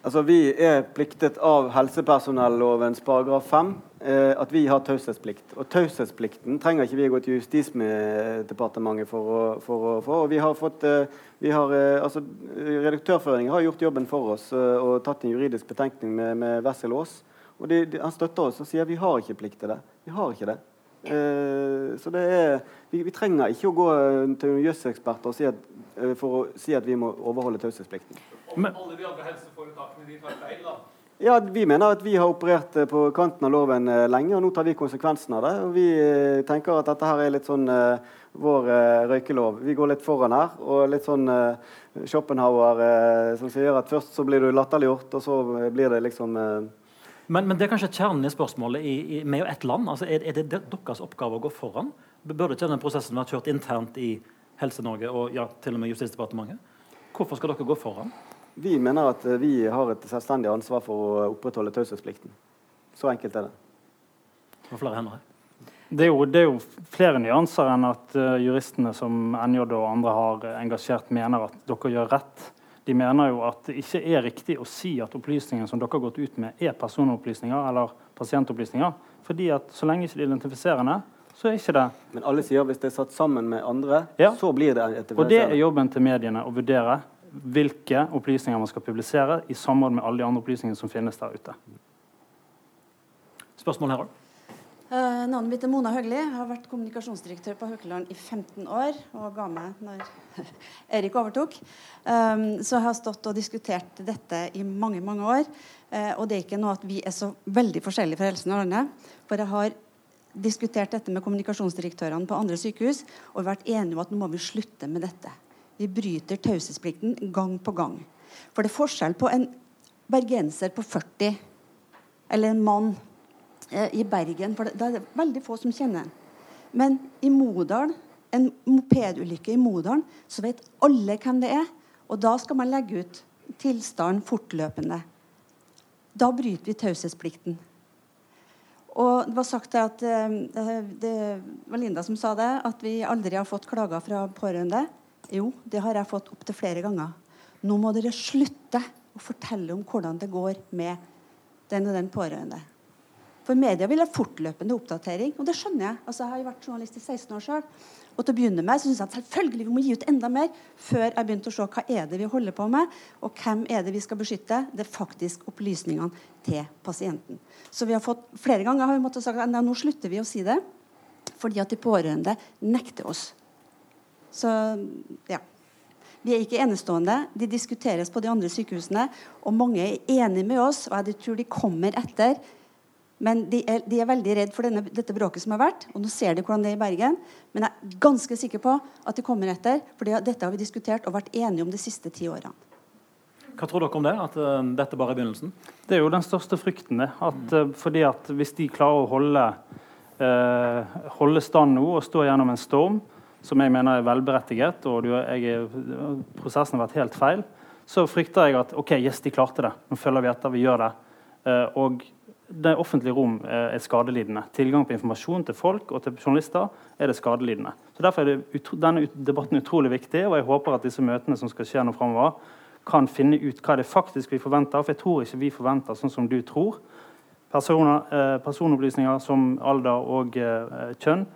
Altså, Vi er pliktet av helsepersonellovens paragraf 5 eh, at vi har taushetsplikt. Og taushetsplikten trenger ikke vi å gå til Justisdepartementet for å, for å få. Og vi har fått, eh, vi har, eh, altså, Redaktørforeningen har gjort jobben for oss eh, og tatt en juridisk betenkning med, med Wessel Aas. Og de, de, Han støtter oss og sier vi har ikke plikt til det. Vi har ikke det. Eh, så det er, vi, vi trenger ikke å gå til jøsseksperter si at, eh, for å si at vi må overholde taushetsplikten. Men, Alle de andre helseforetakene de tar feil, da? Ja, Vi mener at vi har operert eh, på kanten av loven eh, lenge, og nå tar vi konsekvensen av det. Og Vi eh, tenker at dette her er litt sånn uh, vår uh, røykelov. Vi går litt foran her. Og litt sånn uh, Schopenhauer som sier at først så blir du latterliggjort, og så blir det liksom men, men det er kanskje kjernen i spørsmålet i, i, med ett land. Altså, er, er det deres oppgave å gå foran? Burde ikke den prosessen vært kjørt internt i Helse-Norge og ja, til og med Justisdepartementet? Hvorfor skal dere gå foran? Vi mener at eh, vi har et selvstendig ansvar for å opprettholde taushetsplikten. Så enkelt er det. Og flere hender. Det er, jo, det er jo flere nyanser enn at uh, juristene som NJ og andre har engasjert, mener at dere gjør rett. de mener jo at det ikke er riktig å si at opplysningene som dere har gått ut med, er personopplysninger eller pasientopplysninger. Fordi at så lenge ikke de er identifiserende, så er ikke det Men alle sier at hvis det er satt sammen med andre, Ja. så blir det identifiserende. Og det er jobben til mediene å vurdere hvilke opplysninger man skal publisere i samråd med alle de andre opplysningene som finnes der ute. Spørsmål her òg? Eh, navnet mitt er Mona Høgli. Jeg har vært kommunikasjonsdirektør på Haukeland i 15 år og ga meg når Erik overtok. Um, så jeg har stått og diskutert dette i mange mange år. Uh, og det er ikke noe at vi er så veldig forskjellige fra helsen og landet, For jeg har diskutert dette med kommunikasjonsdirektørene på andre sykehus og vært enige om at nå må vi slutte med dette. Vi bryter taushetsplikten gang på gang. For det er forskjell på en bergenser på 40 eller en mann eh, i Bergen. For det, er det veldig få som kjenner ham. Men i Modalen, en mopedulykke i Modalen, så vet alle hvem det er. Og da skal man legge ut tilstanden fortløpende. Da bryter vi taushetsplikten. Og det var sagt at eh, Det var Linda som sa det, at vi aldri har fått klager fra pårørende. Jo, det har jeg fått opptil flere ganger. Nå må dere slutte å fortelle om hvordan det går med den og den pårørende. For media vil ha fortløpende oppdatering, og det skjønner jeg. Altså, jeg har jo vært journalist i 16 år selv. Og til å begynne med så synes jeg at selvfølgelig vi må gi ut enda mer før jeg begynte å se hva er det vi holder på med, og hvem er det vi skal beskytte. Det er faktisk opplysningene til pasienten. Så vi har fått flere ganger har vi måttet sagt at nå slutter vi å si det, fordi at de pårørende nekter oss. Så ja. Vi er ikke enestående. De diskuteres på de andre sykehusene. Og mange er enige med oss, og jeg tror de kommer etter. Men de er, de er veldig redd for denne, dette bråket som har vært. Og nå ser de hvordan det er i Bergen. Men jeg er ganske sikker på at de kommer etter. For dette har vi diskutert og vært enige om de siste ti årene. Hva tror dere om det? At uh, dette bare er begynnelsen? Det er jo den største frykten. det, at, uh, fordi at Hvis de klarer å holde, uh, holde stand nå og stå gjennom en storm, som jeg mener er velberettiget, og du, jeg, prosessen har vært helt feil, så frykter jeg at ok, yes, de klarte det. Nå følger vi etter, vi gjør det. og det offentlige rom er skadelidende. Tilgang på informasjon til folk og til journalister er det skadelidende. Så Derfor er det denne debatten utrolig viktig, og jeg håper at disse møtene som skal skje nå fremover, kan finne ut hva det faktisk vi forventer. For jeg tror ikke vi forventer sånn som du tror. Personer, eh, personopplysninger som alder og eh, kjønn.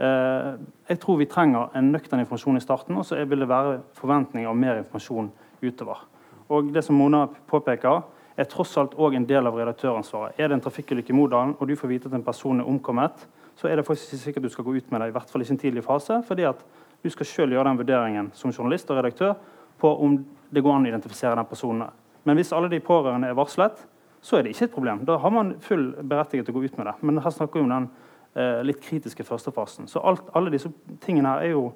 Eh, jeg tror vi trenger en nøktern informasjon i starten, og så vil det være forventninger om mer informasjon utover. Og det som Mona påpeker, er tross alt òg en del av redaktøransvaret. Er det en trafikkulykke i Modalen, og du får vite at en person er omkommet, så er det faktisk ikke sikkert du skal gå ut med det, i hvert fall i en tidlig fase, fordi at du skal selv gjøre den vurderingen som journalist og redaktør på om det går an å identifisere den personen. Men hvis alle de pårørende er varslet, så er det ikke et problem. Da har man full berettiget til å gå ut med det. Men her snakker vi om den eh, litt kritiske førstefasen. Så alt, alle disse tingene her er jo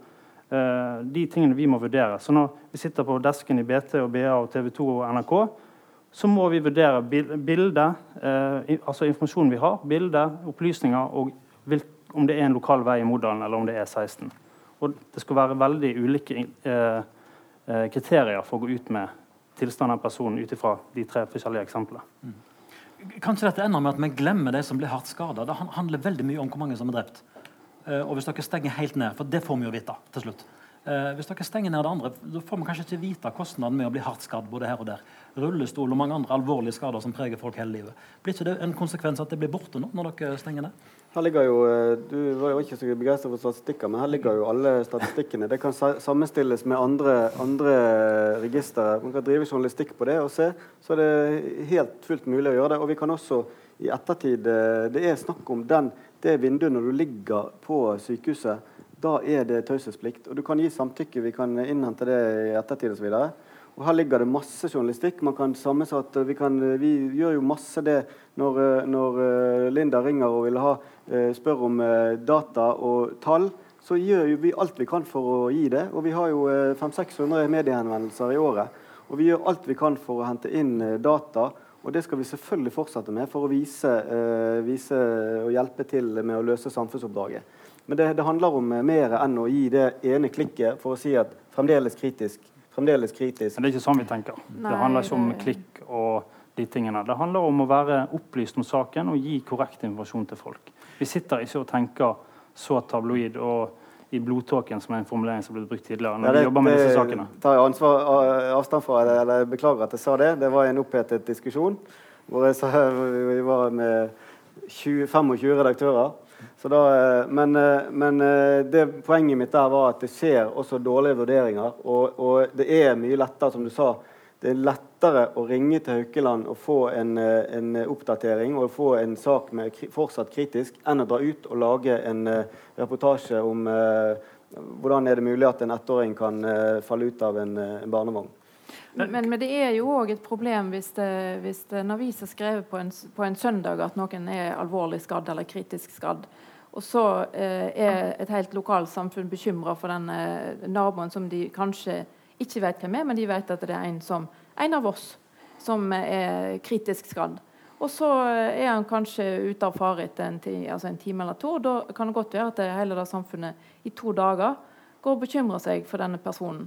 eh, de tingene vi må vurdere. Så når vi sitter på desken i BT og BA og TV 2 og NRK, så må vi vurdere bildet, eh, altså informasjonen vi har, bildet, opplysninger og om det er en lokal vei i Modalen eller om det er 16. Og det skal være veldig ulike eh, eh, kriterier for å gå ut med tilstanden av personen ut ifra de tre forskjellige eksemplene. Kanskje dette ender med at vi glemmer de som blir hardt skada. Det handler veldig mye om hvor mange som er drept. Eh, og hvis dere stenger helt ned, for det får vi jo vite til slutt. Eh, hvis dere stenger ned det andre, da får vi kanskje ikke vite kostnaden med å bli hardt skadd både her og der. Rullestol og mange andre alvorlige skader som preger folk hele livet. Blir ikke det en konsekvens at det blir borte nå, når dere stenger ned? Her ligger jo, eh, Du var jo ikke så begeistra for statistikker, men her ligger jo alle statistikkene. Det kan sammenstilles med andre, andre registre. Man kan drive journalistikk på det og se. Så er det helt fullt mulig å gjøre det. Og vi kan også i ettertid eh, Det er snakk om den, det vinduet når du ligger på sykehuset da er det taushetsplikt. Og du kan gi samtykke, vi kan innhente det i ettertid osv. Og her ligger det masse journalistikk. man kan sammensatt, vi, kan, vi gjør jo masse det når, når eh, Linda ringer og vil ha, eh, spør om eh, data og tall. Så gjør jo vi alt vi kan for å gi det. Og vi har jo 500-600 mediehenvendelser i året. Og vi gjør alt vi kan for å hente inn data. Og det skal vi selvfølgelig fortsette med for å vise, vise og hjelpe til med å løse samfunnsoppdraget. Men det, det, handler om mer enn å gi det ene klikket for å si at fremdeles kritisk. Fremdeles kritisk. Men det er ikke sånn vi tenker. Nei, det handler ikke om klikk og de tingene. Det handler om å være opplyst om saken og gi korrekt informasjon til folk. Vi sitter ikke og tenker så tabloid og i blodtåken, som er en formulering som ble brukt tidligere. når Ja, vi jobber med disse det sakene. tar jeg ansvar, avstand fra. det, Eller beklager at jeg sa det. Det var en opphetet diskusjon hvor jeg sa, vi var med 20, 25 redaktører. Så da, eh, men eh, men eh, det, poenget mitt der var at det skjer også dårlige vurderinger. Og, og det er mye lettere, som du sa, det er lettere å ringe til Haukeland og få en, eh, en oppdatering og få en sak med fortsatt kritisk, enn å dra ut og lage en eh, reportasje om eh, hvordan er det mulig at en ettåring kan eh, falle ut av en, eh, en barnevogn. Men, men det er jo òg et problem hvis, det, hvis det, en avis har skrevet på en, på en søndag at noen er alvorlig skadd eller kritisk skadd, og så eh, er et helt lokalsamfunn bekymra for den eh, naboen som de kanskje ikke vet hvem er, men de vet at det er en, som, en av oss som er kritisk skadd. Og så er han kanskje ute av fare etter en, altså en time eller to. Da kan det godt være at det, hele det samfunnet i to dager går og bekymrer seg for denne personen.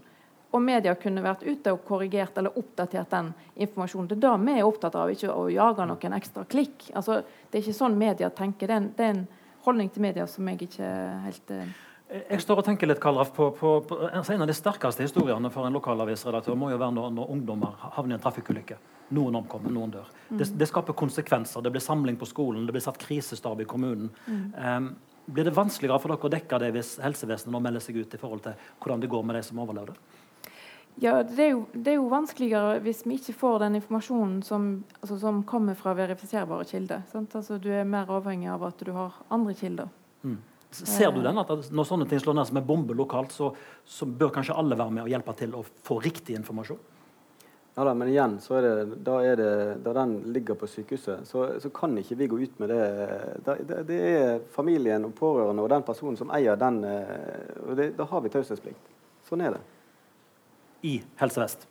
Og media kunne vært ute og korrigert eller oppdatert den informasjonen. Det er det vi er opptatt av, ikke å jage noen ekstra klikk. Altså, det er ikke sånn media tenker. Det er en, det er en holdning til media som jeg ikke helt eh, Jeg står og tenker litt, Karl Raff, på, på, på altså En av de sterkeste historiene for en lokalavisredaktør må jo være når, når ungdommer havner i en trafikkulykke. Noen omkommer, noen dør. Det, det skaper konsekvenser. Det blir samling på skolen, det blir satt krisestab i kommunen. Um, blir det vanskeligere for dere å dekke det hvis helsevesenet nå melder seg ut i forhold til hvordan det går med de som overlevde? Ja, det er, jo, det er jo vanskeligere hvis vi ikke får den informasjonen som, altså, som kommer fra verifiserbare kilder. Sant? Altså, du er mer avhengig av at du har andre kilder. Ser du den? at Når sånne ting slår ned som en bombe lokalt, så, så bør kanskje alle være med og hjelpe til å få riktig informasjon? Ja da, Men igjen, så er det, da, er det, da den ligger på sykehuset, så, så kan ikke vi gå ut med det. Da, det. Det er familien og pårørende og den personen som eier den. eh, og det, Da har vi taushetsplikt. Sånn er det. I Helse Vest.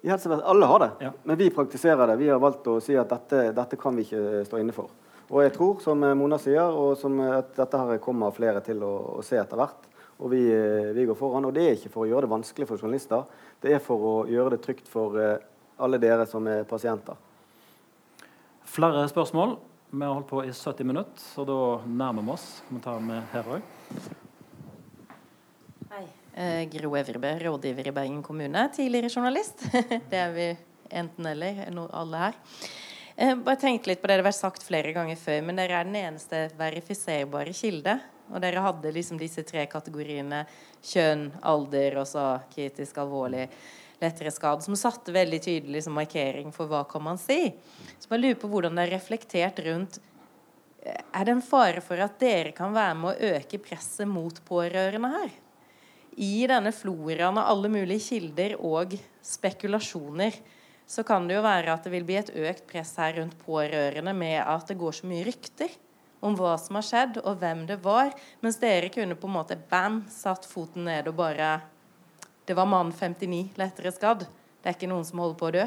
I helsevesen, Alle har det, Ja. men vi praktiserer det. Vi har valgt å si at dette, dette kan vi ikke stå inne for. Og jeg tror, som Mona sier, og som at dette her kommer flere til å, å se etter hvert. Og vi, eh, vi går foran. Og det er ikke for å gjøre det vanskelig for journalister. Det er for å gjøre det trygt for eh, alle dere som er pasienter. Flere spørsmål. Vi har holdt på i 70 minutter, så da nærmer vi oss. Kommentarer med her òg? Hei. Eh, Gro Evrebø, rådgiver i Bergen kommune. Tidligere journalist. det er vi enten-eller, alle her. Eh, bare tenkte litt på det det har vært sagt flere ganger før, men dere er den eneste verifiserbare kilde. Og dere hadde liksom disse tre kategoriene kjønn, alder og så kritisk alvorlig, lettere skade, som satte veldig tydelig som markering for hva kan man si. Så jeg lurer på hvordan det er reflektert rundt eh, Er det en fare for at dere kan være med å øke presset mot pårørende her? I denne floraen av alle mulige kilder og spekulasjoner så kan det jo være at det vil bli et økt press her rundt pårørende med at det går så mye rykter om hva som har skjedd, og hvem det var. Mens dere kunne på en måte bam, satt foten ned og bare Det var mann 59, lettere skadd. Det er ikke noen som holder på å dø.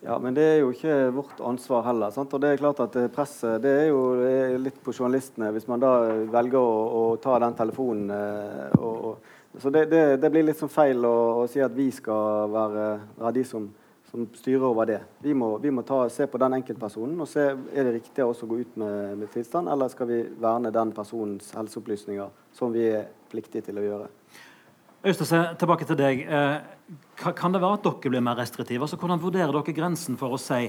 Ja, Men det er jo ikke vårt ansvar heller. Sant? Og det er klart at eh, presset det er jo det er litt på journalistene. Hvis man da velger å, å ta den telefonen eh, og, og, Så det, det, det blir litt sånn feil å, å si at vi skal være, være de som, som styrer over det. Vi må, vi må ta, se på den enkeltpersonen og se er det riktig å gå ut med, med tilstand, eller skal vi verne den personens helseopplysninger, som vi er pliktige til å gjøre. Øystese, tilbake til deg. Eh, kan det være at dere blir mer restriktive? Altså, hvordan vurderer dere grensen for å si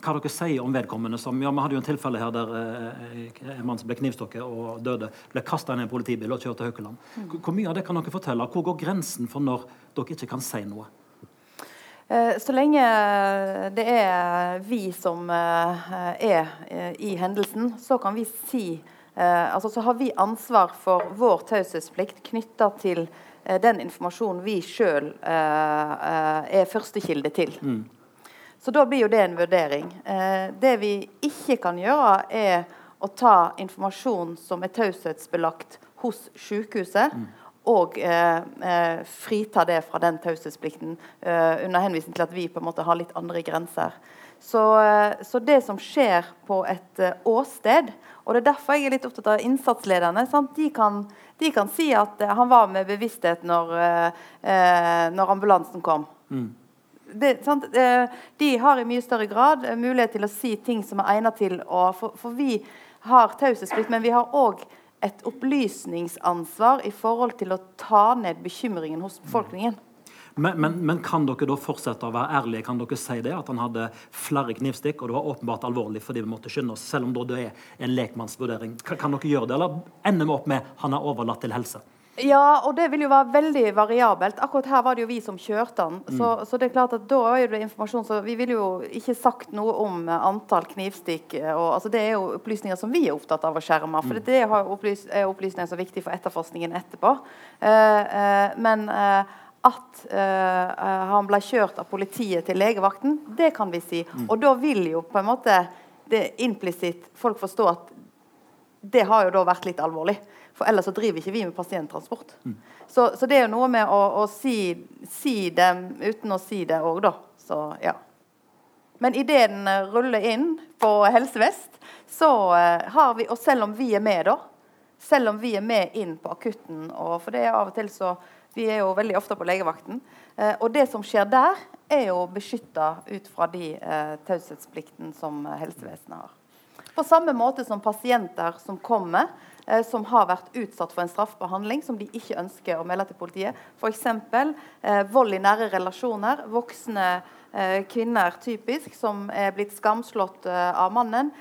hva dere sier om vedkommende? Som, ja, Vi hadde jo en tilfelle her der eh, en mann som ble knivstukket og døde, ble kasta inn i en politibil og kjørt til Haukeland. Hvor, mye av det kan dere fortelle? Hvor går grensen for når dere ikke kan si noe? Eh, Så lenge det er vi som eh, er eh, i hendelsen, så kan vi si eh, altså Så har vi ansvar for vår taushetsplikt knytta til eh, den informasjonen vi sjøl er førstekilde til. Så da blir jo det en vurdering. Eh, det vi ikke kan gjøre, er å ta informasjon som er taushetsbelagt hos sykehuset, og eh, eh, frita det fra den taushetsplikten eh, under henvisning til at vi på en måte har litt andre grenser. Så, eh, så det som skjer på et åsted og det er derfor jeg er litt opptatt av innsatslederne. De, kan, de kan si at han var med bevissthet når, når ambulansen kom. Det, sant? Eh, De har i mye større grad eh, mulighet til å si ting som er egnet til å For, for vi har taushetsplikt, men vi har òg et opplysningsansvar i forhold til å ta ned bekymringen hos befolkningen. Men, men, men, kan dere da fortsette å være ærlige? Kan dere si det? At han hadde flere knivstikk, og det var åpenbart alvorlig fordi vi måtte skynde oss, selv om det er en lekmannsvurdering. Kan, kan dere gjøre det, eller ender vi opp med han er overlatt til helse? Ja, og det vil jo være veldig variabelt. Akkurat her var det jo vi som kjørte den. Mm. Så, så, det er klart at da er det informasjon så Vi ville jo ikke sagt noe om antall knivstikk. Og, altså det er jo opplysninger som vi er opptatt av å skjerme. For mm. det er opplysninger som er viktig for etterforskningen etterpå. Eh, eh, men eh, at uh, han ble kjørt av politiet til legevakten, det kan vi si. Mm. Og da vil jo på en måte det implisitt folk forstå at det har jo da vært litt alvorlig. For ellers så driver ikke vi med pasienttransport. Mm. Så, så, det er jo noe med å, å si, si, det uten å si det òg, da. Så ja. Men idet den ruller inn på Helse Vest, så uh, har vi Og selv om vi er med, da. Selv om vi er med inn på akutten, og for det er av og til så vi er jo veldig ofte på legevakten. Eh, og det som skjer der, er jo beskytta ut fra de eh, taushetsplikten som helsevesenet har. På samme måte som pasienter som kommer, eh, som har vært utsatt for en straffbehandling som de ikke ønsker å melde til politiet. F.eks. Eh, vold i nære relasjoner. Voksne eh, kvinner typisk som er blitt skamslått eh, av mannen,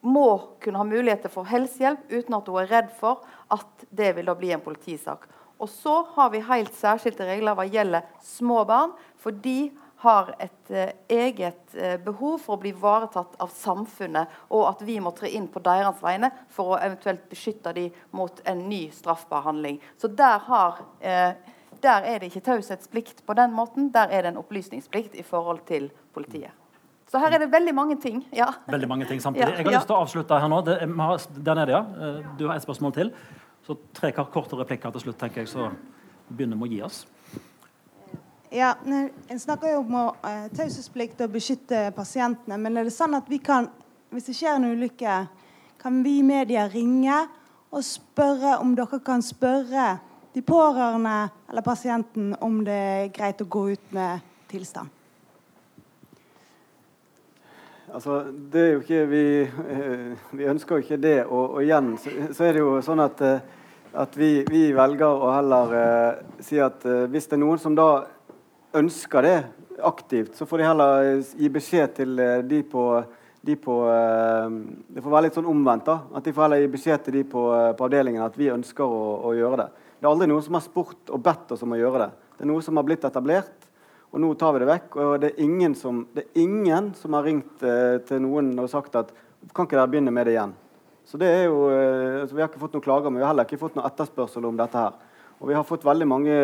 må kunne ha muligheter for helsehjelp uten at hun er redd for at det vil da bli en politisak. Og så har vi helt særskilte regler hva gjelder små barn. For de har et eh, eget eh, behov for å bli ivaretatt av samfunnet, og at vi må tre inn på deres vegne for å eventuelt beskytte dem mot en ny straffbar handling. Så der, har, eh, der er det ikke taushetsplikt på den måten. Der er det en opplysningsplikt i forhold til politiet. Så her er det veldig mange ting. Ja. Veldig mange ting samtidig. Jeg har lyst til å avslutte her nå. Det, der nede, ja. Eh, du har et spørsmål til. Så tre korte replikker til slutt, tenker jeg, så begynner vi å gi oss. Ja, En snakker jo om uh, taushetsplikt og beskytte pasientene. Men er det sånn at vi kan, hvis det skjer en ulykke, kan vi i media ringe og spørre om dere kan spørre de pårørende eller pasienten om det er greit å gå ut med tilstand? Altså, det er jo ikke Vi, eh, vi ønsker jo ikke det. Og, og igjen så, så, er det jo sånn at, eh, at vi, vi, velger å heller uh, si at uh, hvis det er noen som da ønsker det aktivt, så får de heller gi beskjed til uh, de på, de på Det får være litt sånn omvendt. da, At de får heller gi beskjed til de på, på avdelingen at vi ønsker å, å, gjøre det. Det er aldri noen som har spurt og bedt oss om å gjøre det. Det er noe som har blitt etablert. Og nå tar vi det vekk. Og det er ingen som, er ingen som har ringt eh, til noen og sagt at kan ikke dere begynne med det igjen? Så det er jo, eh, altså Vi har ikke fått noen klager, men vi har heller ikke fått noen etterspørsel om dette her. Og vi har fått veldig mange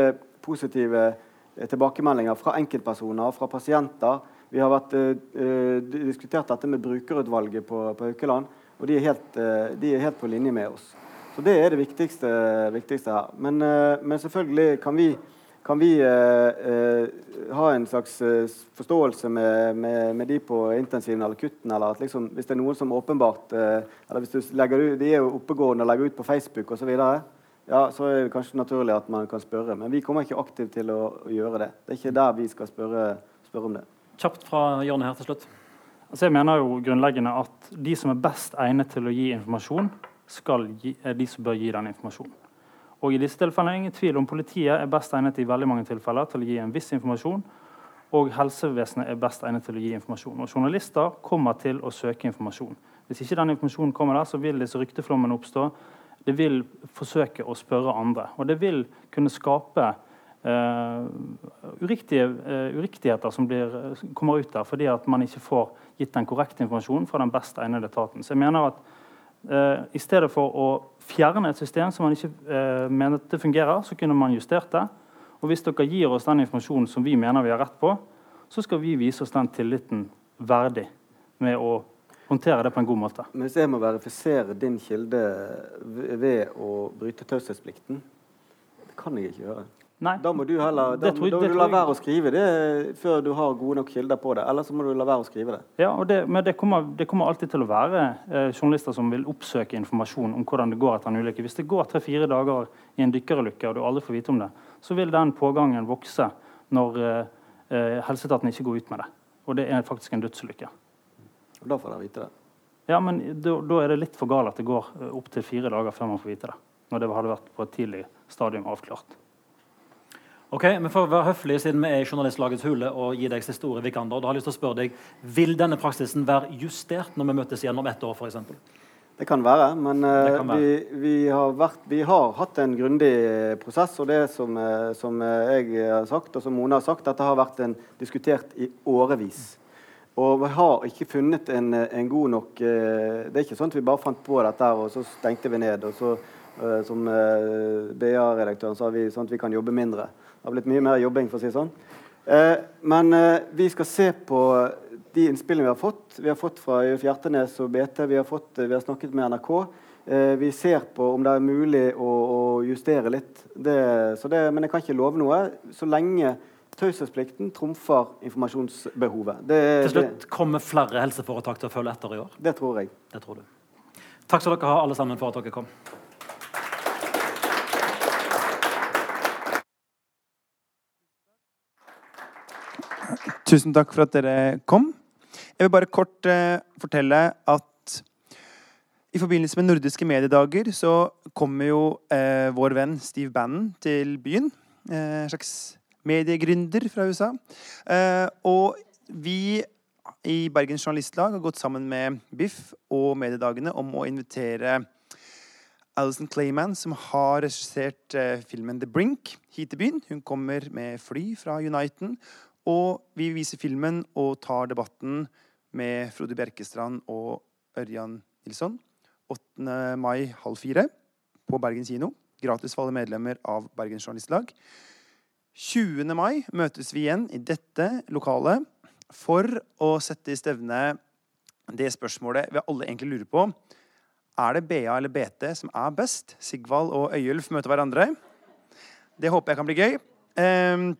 positive eh, tilbakemeldinger fra enkeltpersoner, og fra pasienter. Vi har vært, eh, diskutert dette med brukerutvalget på, på Haukeland, og de er, helt, eh, de er, helt, på linje med oss. Så det er det viktigste, viktigste her. Men, eh, men selvfølgelig kan vi kan vi eh, eh, ha en slags eh, forståelse med, med, med, de på intensiven eller kutten? Eller at liksom, hvis det er noen som åpenbart eh, eller hvis du legger ut, De er jo oppegående og legger ut på Facebook osv. Ja, så er det kanskje naturlig at man kan spørre. Men vi kommer ikke aktivt til å, å gjøre det. Det er ikke der vi skal spørre, spørre om det. Kjapt fra Jonny her til slutt. Altså jeg mener jo grunnleggende at de som er best egnet til å gi informasjon, skal gi, er de som bør gi den informasjonen. Og i disse tilfellene er ingen tvil om Politiet er best egnet i veldig mange tilfeller til å gi en viss informasjon, og helsevesenet er best egnet til å gi informasjon. Og Journalister kommer til å søke informasjon. Hvis ikke den informasjonen kommer der, så vil disse rykteflommene oppstå. Det vil forsøke å spørre andre. Og det vil kunne skape uh, uriktige, uh, uriktigheter som blir, kommer ut der, fordi at man ikke får gitt den korrekte informasjonen fra den best egnede etaten. Så jeg mener at uh, i stedet for å fjerne et system som man ikke eh, mener det fungerer, så kunne man justert det. Og hvis dere gir oss den informasjonen som vi mener vi har rett på, så skal vi vise oss den tilliten verdig med å håndtere det på en god måte. Men hvis jeg må verifisere din kilde ved å bryte taushetsplikten, det kan jeg ikke gjøre. Nei. Da må du heller da, tror, da må du la være å skrive det før du har gode nok kilder på det. Eller så må du la være å skrive det. Ja, det, Men det kommer, det kommer, alltid til å være eh, journalister som vil oppsøke informasjon om hvordan det går etter en ulykke. Hvis det går tre-fire dager i en dykkerulykke og du aldri får vite om det, så vil den pågangen vokse når eh, eh helseetaten ikke går ut med det. Og det er faktisk en dødsulykke. Og da får de vite det. Ja, men da, da er det litt for galt at det går eh, opptil fire dager før man får vite det. Når det hadde vært på et tidlig stadium avklart. Ok, men For å være høflige siden vi er i Journalistlagets hule og gi deg siste ordet. Vikander. Da har jeg lyst til å spørre deg, Vil denne praksisen være justert når vi møtes igjen om ett år? For eksempel? Det kan være, men eh, kan være. Vi, vi, har vært, vi har hatt en grundig prosess. Og det som, eh, som jeg har sagt, og som Mona har sagt, dette har vært en, diskutert i årevis. Og vi har ikke funnet en, en god nok eh, Det er ikke sånn at vi bare fant på dette her, og så stengte vi ned. Og så, eh, som eh, BA-redaktøren sa, vi, sånn at vi kan jobbe mindre. Det har blitt mye mer jobbing, for å si sånn. Eh, men eh, vi skal se på de innspillene vi har fått. Vi har fått fra Øyulf Hjertenes og BT. Vi har, fått, vi har snakket med NRK. Eh, vi ser på om det er mulig å, å justere litt. Det, det, men jeg kan ikke love noe så lenge taushetsplikten trumfer informasjonsbehovet. Det, Til slutt, Kommer flere helseforetak til å følge etter i år? det, tror jeg. Det tror du. Takk skal dere ha, alle sammen, for at dere kom. Tusen takk for at dere kom. Jeg vil bare kort eh, fortelle at i forbindelse med nordiske mediedager så kommer jo eh, vår venn Steve Bannon til byen. Eh, en slags mediegründer fra USA. Eh, og vi i Bergens Journalistlag har gått sammen med BIFF og Mediedagene om å invitere Alison Clayman, som har regissert eh, filmen The Brink, hit til byen. Hun kommer med fly fra Uniten. Og vi viser filmen og tar debatten med Frode Bjerkestrand og Ørjan Nilsson 8. mai halv fire på Bergen kino. Gratis for alle medlemmer av Bergens Journalistlag. 20. mai møtes vi igjen i dette lokalet for å sette i stevne det spørsmålet vi alle egentlig lurer på. Er det BA eller BT som er best? Sigvald og Øyulf møter hverandre. Det håper jeg kan bli gøy. Ehm,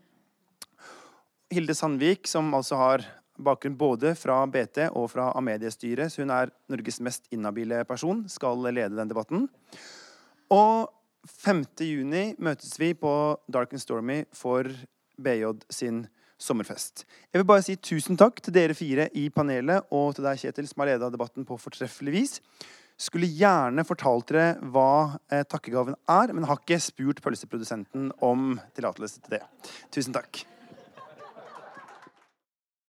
Hilde Sandvik, som altså har bakgrunn både fra BT og fra Amedia-styret, så hun er Norges mest inhabile person, skal lede den debatten. Og 5. juni møtes vi på Dark and Stormy for BJ sin sommerfest. Jeg vil bare si tusen takk til dere fire i panelet og til deg, Kjetil, som har leda debatten på fortreffelig vis. Skulle gjerne fortalt dere hva eh, takkegaven er, men har ikke spurt pølseprodusenten om tillatelse til det. Tusen takk.